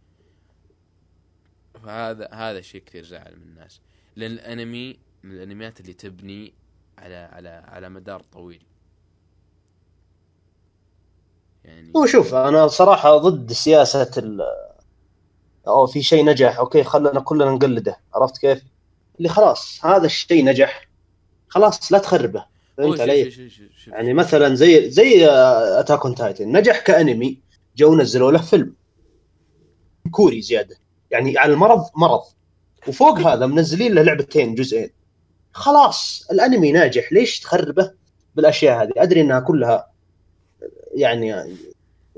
فهذا هذا شيء كثير زعل من الناس. لأن الأنمي من الأنميات اللي تبني على على على مدار طويل. يعني هو شوف أنا صراحة ضد سياسة ال أو في شيء نجح okay خلنا كلنا نقلده عرفت كيف؟ اللي خلاص هذا الشيء نجح خلاص لا تخربه. فهمت علي؟ شوف- شوف- شوف. يعني مثلا زي زي Attack on Titan نجح كأنمي جو نزلوا له فيلم. كوري زيادة. يعني على المرض مرض. وفوق هذا منزلين له لعبتين جزئين. خلاص الأنمي ناجح. ليش تخربه بالأشياء هذه؟ أدري إنها كلها يعني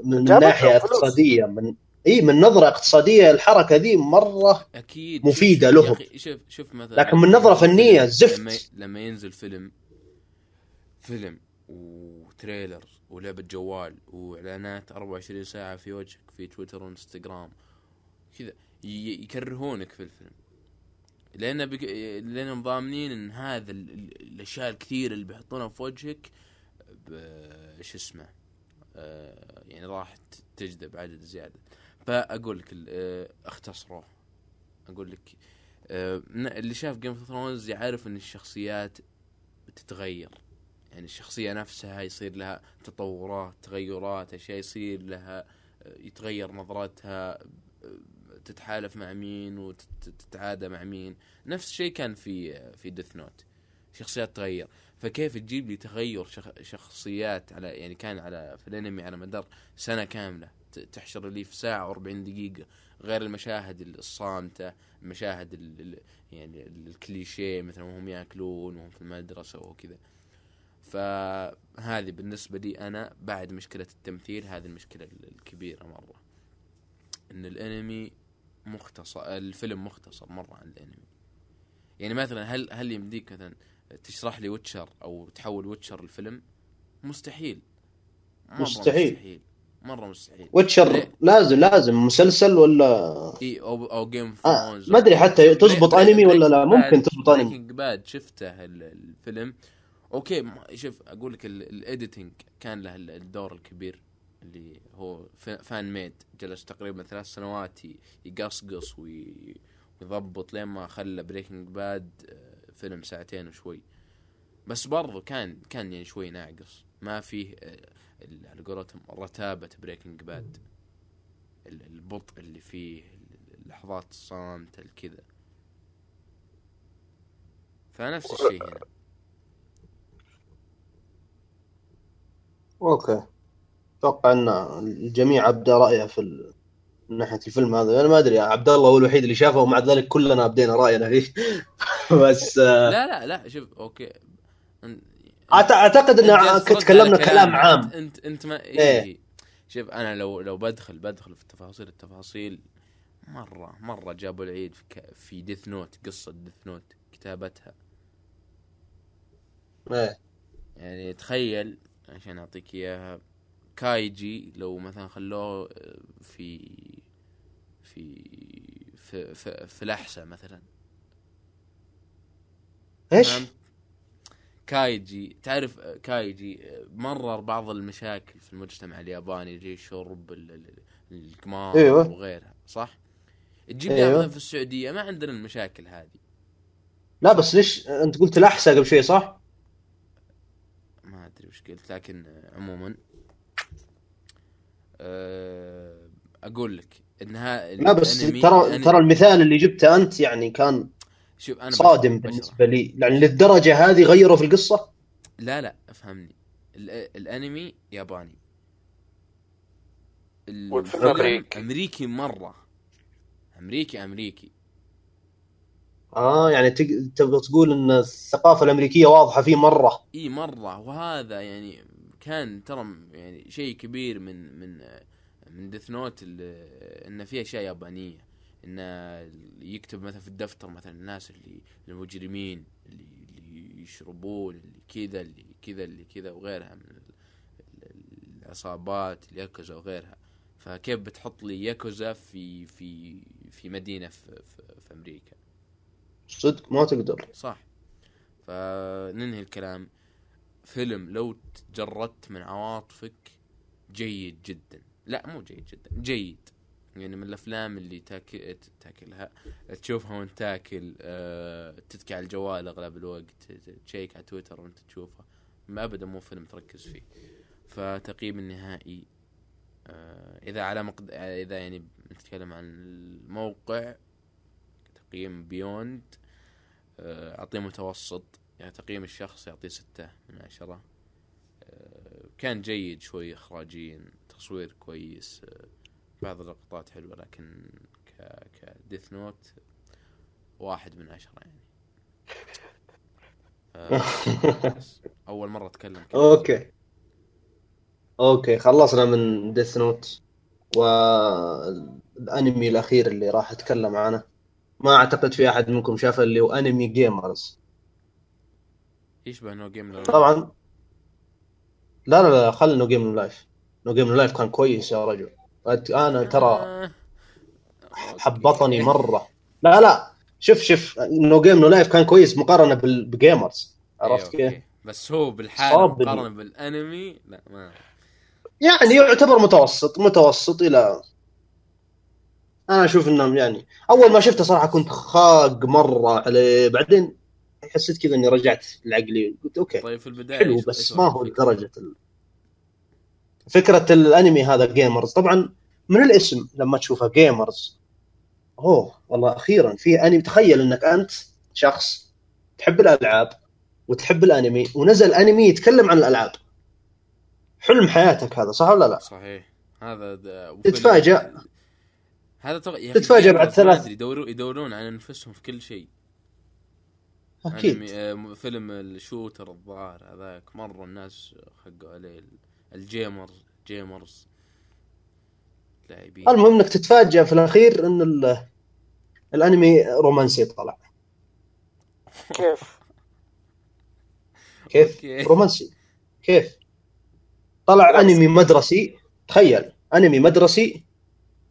من ناحية. اقتصادية من إي من نظرة اقتصادية الحركة ذي مرة أكيد مفيدة شوف- لهم. شوف شوف مثلا لكن من نظرة فنية لما- زفت. لما ينزل فيلم فيلم وتريلر ولعبة جوال وإعلانات 24 ساعة في وجهك في تويتر وإنستغرام كذا ي- يكرهونك في الفيلم لأن بك... لانهم ضامنين إن هذا ال... ال- الأشياء الكثير اللي بيحطونها في وجهك ب... شو اسمه يعني راح تجذب عدد زيادة. فأقول لك آه، اختصروه أقول لك آه، اللي شاف Game of Thrones يعرف إن الشخصيات بتتغير يعني الشخصية نفسها يصير لها تطورات تغيرات أشياء يصير لها آه، يتغير نظرتها آه، تتحالف مع مين وتتعادى مع مين. نفس الشيء كان في آه، في ديث نوت شخصيات تغير. فكيف تجيب لي تغير شخ... شخصيات على يعني كان على في الانمي على مدار سنة كاملة. تحشر لي في ساعة و40 دقيقة غير المشاهد الصامتة المشاهد ال... ال- يعني الكليشيه مثلا وهم يأكلون وهم في المدرسة وكذا. فهذه بالنسبة لي أنا بعد مشكلة التمثيل هذه المشكلة ال- الكبيرة مرة. إن الانمي مختصر الفيلم مختصر مرة عن الانمي. يعني مثلا هل هل يمديك مثلا تشرح لي Witcher أو تحول Witcher الفيلم مستحيل. مرة مستحيل. مستحيل. مرة مستحيل. Witcher ليه؟ لازم لازم. مسلسل ولا؟ إي أو أو Game of آه، ما أدري حتى تزبط أنمي ولا لا، ممكن تزبط أنمي. Breaking Bad شفته ال- الفيلم. okay شوف أقول لك ال editing كان له ال- الدور الكبير اللي هو fan made جلس تقريبا ثلاث سنوات يقصقص وي- ويضبط لين ما خلى Breaking Bad فيلم ساعتين وشوي. بس برضو كان كان يعني شوي ناقص. ما فيه آه، على قولتهم رتابة Breaking Bad ال- البطء اللي فيه ال- لحظات الصمت الكذا. فنفس الشيء هنا. okay. أتوقع إن الجميع أبدى رأيه في. من ناحية الفيلم هذا أنا ما أدري عبد الله هو الوحيد اللي شافه ومع ذلك كلنا أبدينا رأينا فيه [LAUGHS] بس آه، لا لا لا شوف okay أعتقد ان تكلمنا كلام. عام انت انت, أنت ما إيه. إيه. شوف أنا لو لو بدخل بدخل في تفاصيل التفاصيل مره مرة جابوا العيد في, ك- في ديث نوت قصة ديث نوت كتابتها إيه. يعني تخيل عشان أعطيك إياها كايجي لو مثلا خلوه في في في في, في لحسة مثلا إيش؟ كايجي تعرف كايجي مرر بعض المشاكل في المجتمع الياباني زي شرب ال- ال- القمار أيوة. وغيرها صح؟ تجيب أيوة. في السعودية ما عندنا المشاكل هذه لا بس ليش أنت قلت لحسة قبل شوي صح؟ ما أدري وش قلت لكن آه، عموما آه، أقول لك إنها لا بس ترى ترى المثال اللي جبته أنت يعني كان شوف أنا صادم بشرح- بالنسبة لي. يعني للدرجة هذه غيروا في القصة؟ لا لا افهمني. ال- الأنمي ياباني. والفيلم. أمريكي مرة. أمريكي أمريكي. آه يعني تق- تبغى تقول إن الثقافة الأمريكية واضحة فيه مرة. إي مرة. وهذا يعني كان ترى يعني شيء كبير من من من ديث نوت انه في أشياء يابانية. انه يكتب مثلا في الدفتر مثلا الناس اللي المجرمين اللي اللي يشربون اللي كذا اللي كذا اللي كذا وغيرها من ال- ال- العصابات الياكوزا وغيرها. فكيف بتحط لي ياكوزا في في في مدينة في, في, في أمريكا؟ صدق ما تقدر. صح. فننهي الكلام. فيلم لو تجردت من عواطفك جيد جدا. لا مو جيد جدا جيد. يعني من الأفلام اللي تاكل تاكلها تشوفها وانت تاكل أه... تتكي على الجوال أغلب الوقت تشيك على تويتر وانت تشوفها. ما ابدا مو فيلم تركز فيه. فتقييم النهائي أه... إذا على مقد... إذا يعني نتكلم عن الموقع تقييم Beyond آه، أعطيه متوسط. يعني تقييم الشخص يعطيه ستة من عشرة. آه، كان جيد شوي اخراجيا تصوير كويس آه، بعض اللقطات حلوة لكن ك ك Death Note واحد من عشرة يعني. بس أول مرة أتكلم كذا. okay. okay خلصنا من Death Note والانمي الأخير اللي راح أتكلم عنه. ما أعتقد في أحد منكم شافه اللي هو أنمي Gamers يشبه No Game طبعا. لا لا لا خل نو جيم لايف نو جيم لايف كان كويس يا رجل. أنا ترى آه. حبطني مرة. لا لا شوف شوف نو جيم نو لايف كان كويس مقارنة بال- بجيمرز عرفت كيف؟ بس هو بالحال صاب بال- مقارنة بالأنمي لا ما يعني يعتبر متوسط متوسط إلى أنا أشوف إنهم يعني أول ما شفته صراحة كنت خاق مرة عليه. بعدين حسيت كذا إني رجعت لعقلي قلت okay طيب في البداية حلو بس ما هو؟ لدرجة ال... فكرة الأنمي هذا Gamers طبعا من الاسم لما تشوفه Gamers أوه والله أخيرا في أنمي تخيل إنك أنت شخص تحب الألعاب وتحب الأنمي ونزل أنمي يتكلم عن الألعاب حلم حياتك هذا صح ولا لا؟ صحيح هذا تتفاجأ. هذا تتفاجأ بعد ثلاث- يدورون يدورون على أنفسهم في كل شيء أكيد. آه، فيلم ال shooter الظاهر هذاك مرة الناس خقوا عليه ال- ال gamer gamers. لاعبين. المهم إنك تتفاجأ في الأخير إن ال- الأنمي رومانسي طلع. كيف؟ [LAUGHS] كيف؟ رومانسي. كيف؟ [LAUGHS] طلع. أنمي مدرسي. تخيل. أنمي مدرسي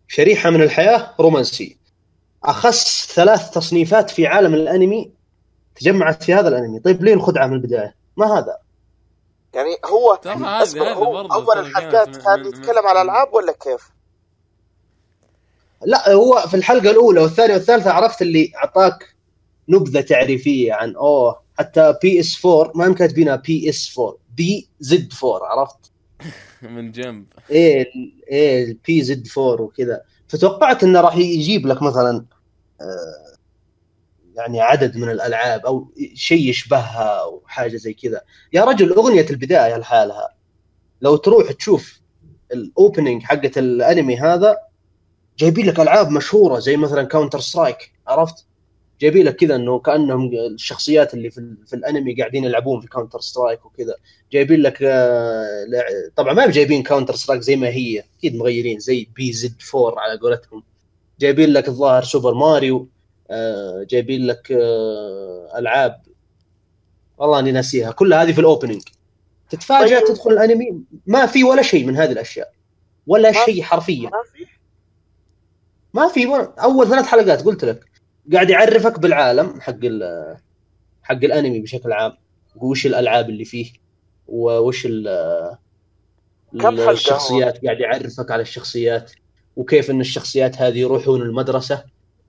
شريحة من الحياة رومانسي. اخس ثلاث تصنيفات في عالم الأنمي تجمعت في هذا الانمي طيب ليه الخدعة من البداية؟ ما هذا يعني هو اسمع هذا هو أول الحلقات كان من- يتكلم على ألعاب ولا كيف؟ لا هو في الحلقة الأولى والثانية والثالثة عرفت اللي أعطاك نبذة تعريفية عن أوه حتى PS 4 ما هم كاتبينها PS 4 PZ 4 عرفت؟ [LAUGHS] من جنب إيه إيه ال PZ 4 وكذا فتوقعت إنه راح يجيب لك مثلا آه، يعني عدد من الألعاب أو شيء يشبهها أو حاجة زي كذا. يا رجل أغنية البداية لحالها. لو تروح تشوف ال opening حقت الأنمي هذا جايبين لك ألعاب مشهورة زي مثلا Counter Strike عرفت؟ جايبين لك كذا إنه كأنهم الشخصيات اللي في, في الأنمي قاعدين يلعبون في Counter Strike وكذا. جايبين لك آه، طبعا ما جايبين Counter Strike زي ما هي أكيد مغيرين زي PZ 4 على قولتهم. جايبين لك الظاهر Super Mario جايبين لك آه، ألعاب والله إني ناسيها. كلها هذه في ال opening. تتفاجأ طيب. تدخل الأنمي. ما في ولا شيء من هذه الأشياء. ولا شيء حرفيا. ما في. ما في أول ثلاث حلقات قلت لك. قاعد يعرفك بالعالم حق ال- حق الأنمي بشكل عام. وش الألعاب اللي فيه. وش ال- كم؟ الشخصيات قاعد يعرفك على الشخصيات. وكيف إن الشخصيات هذه يروحون المدرسة.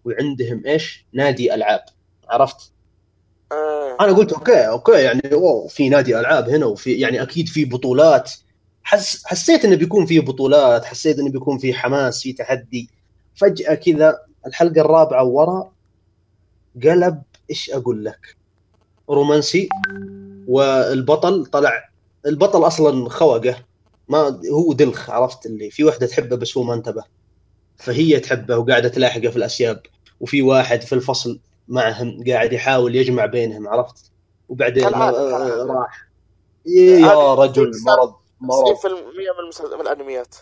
وعندهم إيش؟ نادي ألعاب. عرفت؟ آه. أنا قلت okay okay يعني اوه في نادي ألعاب هنا وفي يعني أكيد في بطولات. حس حسيت انه بيكون في بطولات حسيت انه بيكون في حماس في تحدي. فجأة كذا الحلقة الرابعة ورا قلب إيش أقول لك؟ رومانسي والبطل طلع البطل أصلا خوقه. ما هو دلخ عرفت اللي في وحدة تحبه بس هو ما انتبه. فهي تحبه وقاعدة تلاحقه في الأسياب. وفي واحد في الفصل معهم قاعد يحاول يجمع بينهم عرفت؟ وبعدين آه، كالعادة. راح. إيه يا هذه رجل مرض مرض. 90% من, المسلسل... من الأنميات.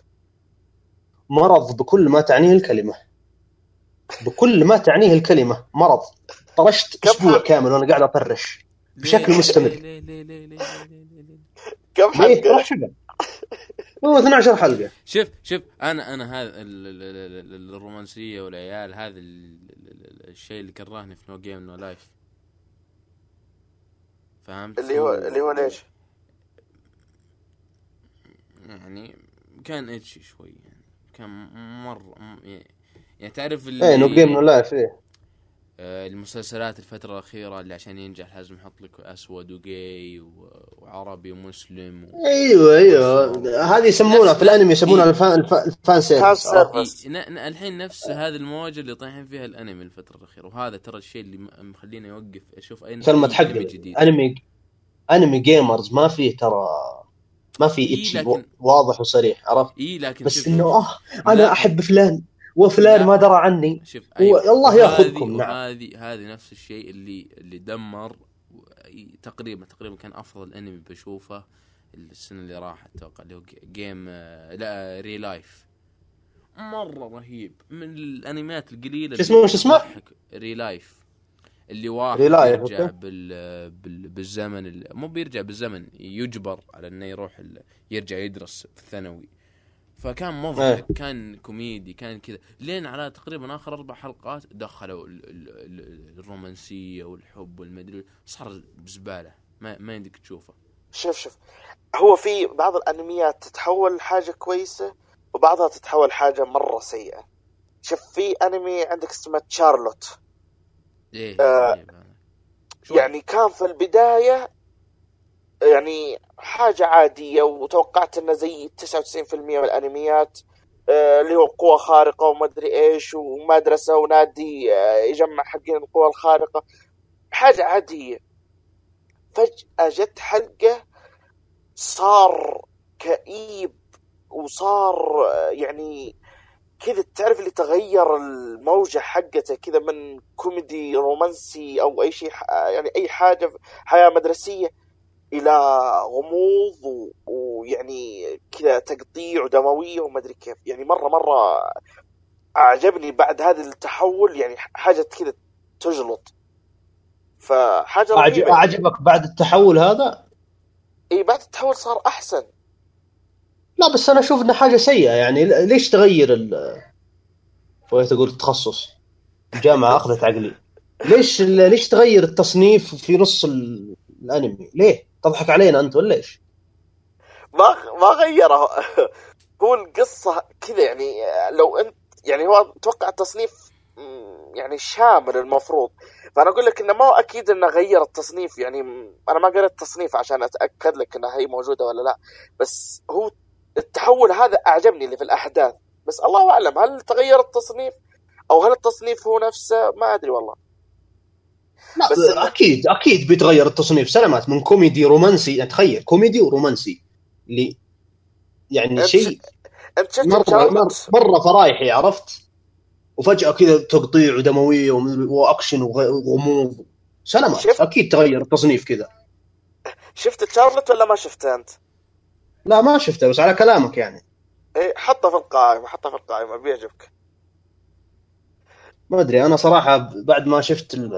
مرض بكل ما تعنيه الكلمة. بكل ما تعنيه الكلمة مرض. طرشت أسبوع؟ كامل وأنا قاعد أطرش. بشكل مستمر. كم حلقه؟ هو 12 حلقة شوف شوف أنا أنا هذا ال- ال- ال- ال- الرومانسية والعيال هذا ال- ال- ال- الشيء اللي كرهني في No Game No Life فهمت؟ اللي هو اللي هو ليش؟ يعني كان ecchi شوي يعني كان مرة م- يعني تعرف اللي إيه No Game No Life إيه المسلسلات الفترة الأخيرة اللي عشان ينجح لازم يحط لك أسود وجاي و- وعربي ومسلم و... أيوه أيوه. هذه يسمونها في الأنمي يسمونها ال fan ال fan, ال fan service fan عرفت؟ service. إي- ن- ن- الحين نفس هذه الموجة اللي طايحين فيها الأنمي الفترة الأخيرة وهذا ترى الشيء اللي م- مخليني أوقف أشوف أي كلمة حق أنمي جديد أنمي Gamers ما فيه ترى ما في إيه، ecchi لكن- واضح وصريح عرفت؟ إي لكن بس آه أنا لا. أحب فلان. وفلان لا. ما درى عني شوف هو- الله ياخذكم، نعم. وهذه هذه نفس الشيء اللي اللي دمر تقريبا تقريبا كان أفضل أنمي بشوفه السنة اللي راحت أتوقع اللي هو Ga- Game آه، لا ReLIFE مرة رهيب من الأنميات القليلة شو اسمه- شو اسمه؟ ReLIFE اللي واحد يرجع. بال بال بالزمن ال- مو بيرجع بالزمن يجبر على إنه يروح ال- يرجع يدرس في الثانوي فكان مضحك كان كوميدي كان كذا. لين على تقريبا آخر أربع حلقات دخلوا ال ال ال الرومانسية والحب والمدري صار زباله ما ما يمديك تشوفه. شوف شوف. هو في بعض الأنميات تتحول حاجة كويسة وبعضها تتحول حاجة مرة سيئة. شوف في أنمي عندك اسمه تشارلوت. إيه آه، إيه، فعلا. شوي. يعني كان في البداية يعني حاجة عادية وتوقعت إنه زي 99% من الأنميات آه، اللي هو قوة خارقة وما أدري إيش ومدرسة ونادي آه، يجمع حقين القوى الخارقة. حاجة عادية. فجأة جت حلقة صار كئيب وصار آه، يعني كذا تعرف اللي تغير الموجة حقته كذا من كوميدي رومانسي أو أي شيء يعني أي حاجة حياة مدرسية. إلى غموض ويعني كذا تقطيع ودموية وما أدري كيف. يعني مرة مرة أعجبني بعد هذا التحول يعني حاجة كذا تجلط. فحاجة أعجب أعجبك بعد التحول هذا؟ إي بعد التحول صار أحسن. لا بس أنا أشوف إنه حاجة سيئة. يعني ليش تغير ال بغيت أقول التخصص؟ الجامعة أخذت عقلي. ليش ليش تغير التصنيف في نص ال- الأنمي؟ ليه؟ تضحك علينا أنت ولا إيش؟ ما ما غيره. [LAUGHS] هو القصة كذا يعني لو أنت يعني هو أتوقع التصنيف يعني شامل المفروض. فأنا أقول لك إنه ما أكيد إنه غير التصنيف يعني أنا ما قريت التصنيف عشان أتأكد لك إنها هي موجودة ولا لا. بس هو التحول هذا أعجبني اللي في الأحداث. بس الله أعلم هل تغير التصنيف؟ أو هل التصنيف هو نفسه؟ ما أدري والله. بس أكيد أكيد بيتغير التصنيف. سلامات من كوميدي رومانسي. يعني تخيل كوميدي ورومانسي. اللي يعني شيء انت شفت مره مرة, فرايحي عرفت؟ وفجأة كذا تقطيع ودموية وأكشن وغ- وغموض. سلامات شفت؟ أكيد تغير التصنيف كذا. شفت تشارلوت ولا ما شفته أنت؟ لا ما شفته بس على كلامك يعني. إيه حطه في القائمة حطه في القائمة بيعجبك ما أدري أنا صراحة بعد ما شفت ال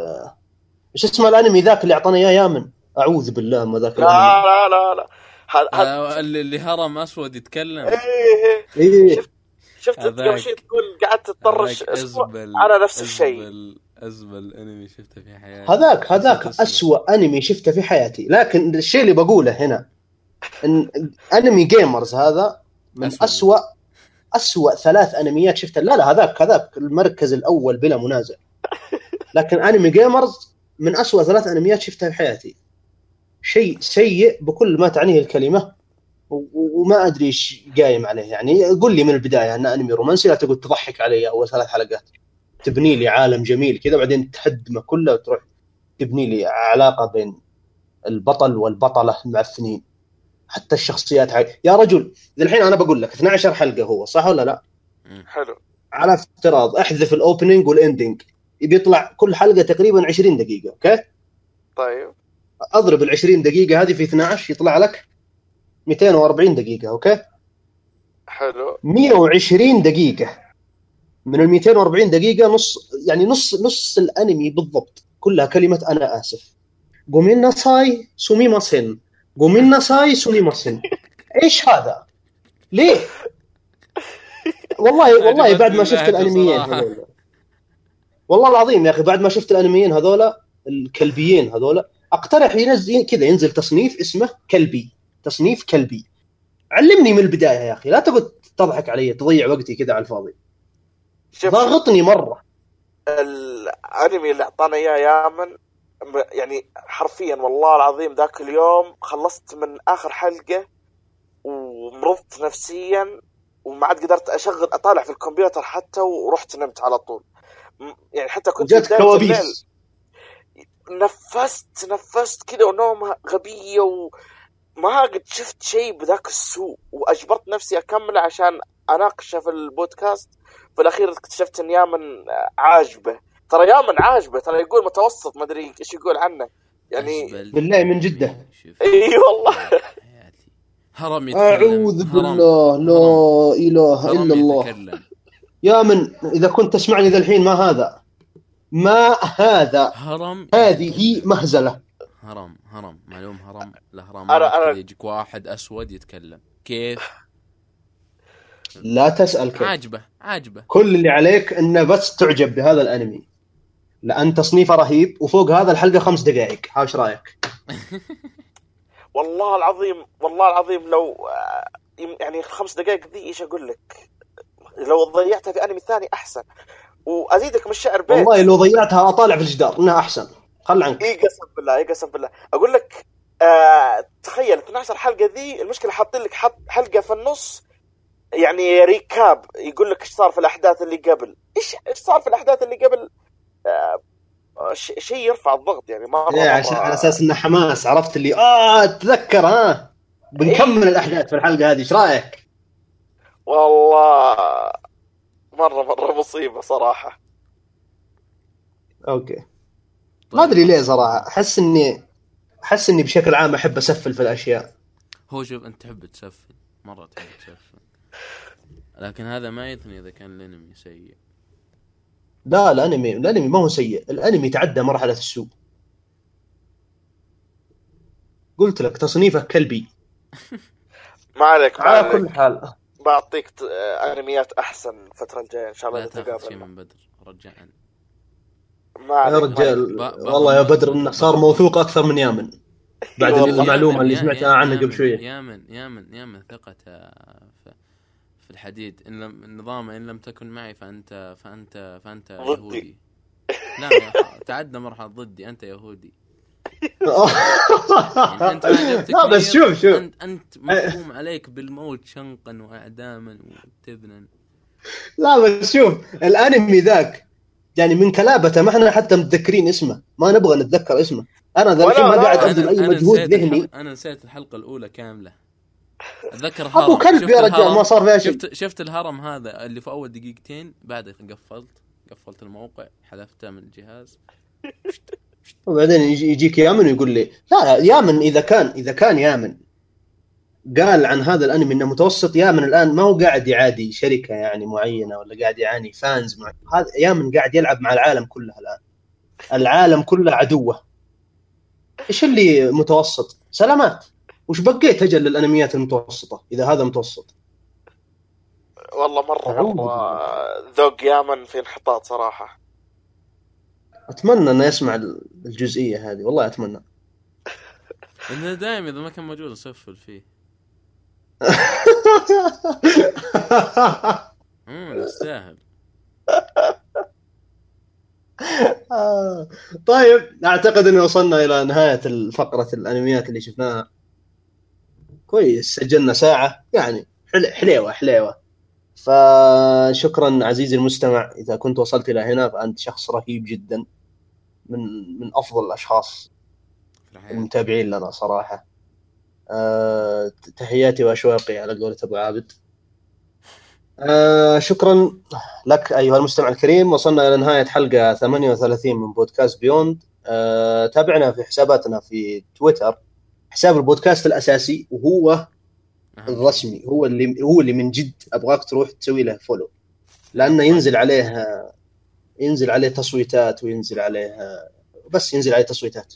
إيش اسمه الأنمي ذاك اللي اعطاني إياه يامن. أعوذ بالله ما ذاك لا لا لا لا. هل هل اللي اللي هرم أسود يتكلم. إيه إيه. شفت شفت أنت قبل شيء تقول قعدت تطرش أسبوع على نفس الشيء. أزبل أنمي شفته في حياتي. هذاك هذاك. أسوأ أنمي شفته في حياتي. لكن الشيء اللي بقوله هنا إن أنمي Gamers هذا من أسوأ. أسوأ أسوأ ثلاث أنميات شفتها لا لا هذاك هذاك المركز الأول بلا منازع. لكن أنمي Gamers من أسوأ ثلاث أنميات شفتها في حياتي. شيء سيء بكل ما تعنيه و- وما أدري إيش قايم عليه. يعني قل لي من البداية انه أنمي رومانسي لا تقول تضحك علي أول ثلاث حلقات. تبني لي عالم جميل كذا بعدين تهدمه كله وتروح تبني لي علاقة بين البطل والبطلة المعفنين حتى الشخصيات حق... يا رجل الحين أنا بقول لك 12 حلقة هو صح ولا لا؟ حلو. على افتراض أحذف ال opening وال ending بيطلع كل حلقة تقريبا 20 دقيقة okay؟ طيب. أضرب ال 20 دقيقة هذه في 12 يطلع لك 240 دقيقة okay؟ حلو. 120 دقيقة. من ال 240 دقيقة نص يعني نص نص الأنمي بالضبط. كلها كلمة أنا آسف. ごめんなさい すみません ごめんなさい すみません إيش هذا؟ ليه؟ والله والله بعد ما شفت الأنميين. [LAUGHS] والله العظيم يا أخي بعد ما شفت الأنميين هذول الكلبيين هذول أقترح ينزل كذا ينزل تصنيف اسمه كلبي تصنيف كلبي. علمني من البداية يا أخي لا تقعد تضحك علي تضيع وقتي كذا على الفاضي. ضاغطني مرة. الأنمي اللي أعطانا إياه يامن يعني حرفيا والله العظيم ذاك اليوم خلصت من آخر حلقة ومرضت نفسيا وما عاد قدرت أشغل أطالع في الكمبيوتر حتى ورحت نمت على طول. يعني حتى كنت الليل كوابيس. نفست نفست كذا ونومة غبية وما قد شفت شيء بذاك السوء. وأجبرت نفسي اكمله عشان اناقشه في البودكاست. في الأخير اكتشفت إن يامن عاجبه. ترى يامن عاجبه. ترى يقول متوسط ما أدري إيش يقول عنه. يعني. بالله من جدة. إي والله. هرم يتكلم. أعوذ هرم. بالله. لا إله هرم إلا الله. يتكلم. يا من إذا كنت تسمعني ذا الحين ما هذا. ما هذا؟ هرم. هذه مهزلة. هرم هرم. معلوم هرم؟ كذا يجيك واحد أسود يتكلم. كيف؟ لا تسأل كيف عاجبه عاجبه. كل اللي عليك إنه بس تعجب بهذا الأنمي. لأن تصنيفه رهيب وفوق هذا الحلقة خمس دقائق. ها إيش رأيك؟ والله العظيم والله العظيم لو آه، يعني خمس دقائق ذي إيش أقول لك؟ لو ضيعتها في انمي ثاني أحسن. وأزيدك من الشعر بيت. والله لو ضيعتها أطالع في الجدار. إنها أحسن. خل عنك. إي قسم بالله إي قسم بالله. أقول لك آه تخيل 12 حلقة ذي المشكلة حاطين لك حط حلقة في النص يعني recap. يقول لك إيش صار في الأحداث اللي قبل؟ إيش إيش صار في الأحداث اللي قبل؟ آه شيء يرفع الضغط يعني إيه، عشان على أساس انه حماس عرفت اللي آه تذكر ها؟ بنكمل الأحداث في الحلقة هذه. إيش رأيك؟ والله مرة مرة مصيبة صراحة. أوكي. ما أدري ليه صراحة. أحس إني أحس إني بشكل عام أحب أسفل في الأشياء. هو شوف أنت تحب تسفل. مرة تحب تسفل. لكن هذا ما يثني إذا كان الأنمي سيء. لا الأنمي الأنمي ما هو سيء. الأنمي تعدى مرحلة السوء. قلت لك تصنيفه كلبي. [LAUGHS] ما عليك ما على كل حال بعطيك آه، أنميات أحسن الفترة الجاية إن شاء الله لا تاخذ شيء نتقابل من بدر رجاء. ما يا رجال والله يا بدر إنه صار موثوق أكثر من يامن. [LAUGHS] بعد. المعلومة اللي سمعتها عنه قبل شوية. يا من يا من يا من ثقته في في الحديد. إن لم النظام إن لم تكن معي فانت فانت فأنت. يهودي. لا تعدى مرحلة ضدي. أنت يهودي. يعني أنت [LAUGHS] لا بس شوف شوف. انت أنت محكوم عليك بالموت شنقا وإعداما وتبنا. لا بس شوف الأنمي ذاك يعني من كلابته ما إحنا حتى متذكرين اسمه. ما نبغى نتذكر اسمه. أنا ذا الحين ما قاعد أنا- ابذل أي مجهود نسيت ذهني. الحلقة أنا نسيت الحلقة الأولى كاملة. أتذكر أبو هرم. كلب شفت يا رجال الهرم؟ ما صار فيها شيء. شفت شفت الهرم هذا اللي في أول دقيقتين بعدها قفلت. قفلت الموقع حذفته من الجهاز. وبعدين يجي يجيك يامن ويقول لي لا لا يامن إذا كان إذا كان يامن. قال عن هذا الأنمي إنه متوسط يامن الآن ما هو قاعد يعادي شركة يعني معينة ولا قاعد يعاني فانز مع... هذا يامن قاعد يلعب مع العالم كله الآن. العالم كله عدوة. إيش اللي متوسط؟ سلامات. وش بقيت أجل للانميات المتوسطة إذا هذا متوسط؟ والله مرة مره ذوق يامن في انحطاط صراحة. أتمنى إنه يسمع الجزئية هذه والله أتمنى. [LAUGHS] إنه دائما إذا ما كان موجود نسفل فيه. [LAUGHS] امم يستاهل. آه. طيب أعتقد ان وصلنا إلى نهاية فقره الأنميات اللي شفناها. كويس سجلنا ساعة يعني حل- حليوة حليوة. فشكرا عزيزي المستمع إذا كنت وصلت إلى هنا فأنت شخص رهيب جدا من من أفضل الأشخاص المتابعين لنا صراحة. آه، تحياتي وأشواقي على قولة أبو عابد. آه، شكرا لك أيها المستمع الكريم. وصلنا إلى نهاية حلقة 38 من بودكاست Beyond آه، تابعنا في حساباتنا في تويتر. حساب البودكاست الأساسي وهو الرسمي هو اللي هو اللي من جد أبغاك تروح تسوي له follow لأنه ينزل عليه ينزل عليه تصويتات وينزل عليه بس ينزل عليه تصويتات.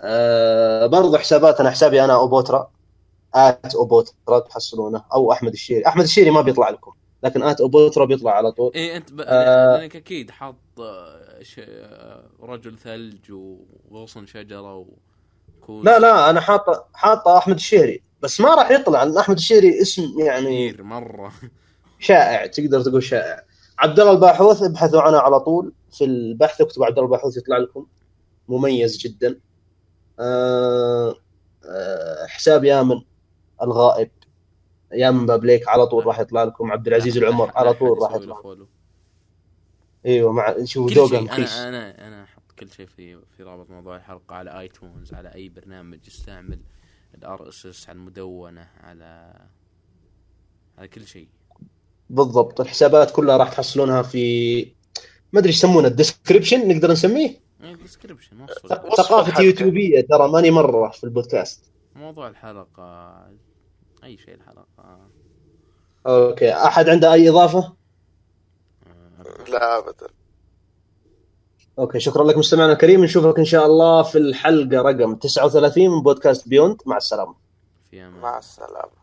آه برضو حساباتنا حسابي أنا أوبوترا. at أوبوترا تحصلونه أو أحمد الشيري. أحمد الشيري ما بيطلع لكم لكن at أوبوترا بيطلع على طول. إيه أنت ب... آه. لأنك أكيد حاط آه، ش... آه، رجل ثلج وغصن شجرة وكوز لا لا أنا حاطه حاطه أحمد الشيري. بس ما راح يطلع. لأن أحمد الشيري اسم يعني مرة. شائع تقدر تقول شائع. عبد الله الباحوث ابحثوا عنه على طول في البحث. اكتبوا عبد الله الباحوث يطلع لكم. مميز جدا. آه، آه، حساب يامن الغائب. يامن بابليك على طول راح يطلع لكم. عبد العزيز العمر على طول راح يطلع. أيوه مع كل ذوقه مخيس أنا أنا أنا أحط كل شيء في في رابط موضوع الحلقة على iTunes على أي برنامج يستعمل. ال RSS على المدونه على على كل شيء. بالضبط. الحسابات كلها راح تحصلونها في ما أدري إيش يسمونه ال description نقدر نسميه؟ description وصف وصف ثقافة. يوتيوبية ترى ماني مرة في البودكاست. موضوع الحلقة أي شيء الحلقة. okay. أحد عنده أي إضافة؟ آه، لا ابدا. okay شكرا لك مستمعنا الكريم. نشوفك إن شاء الله في الحلقة رقم 39 من بودكاست Beyond مع السلامة. في أمان. مع السلامة.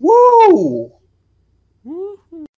ووو!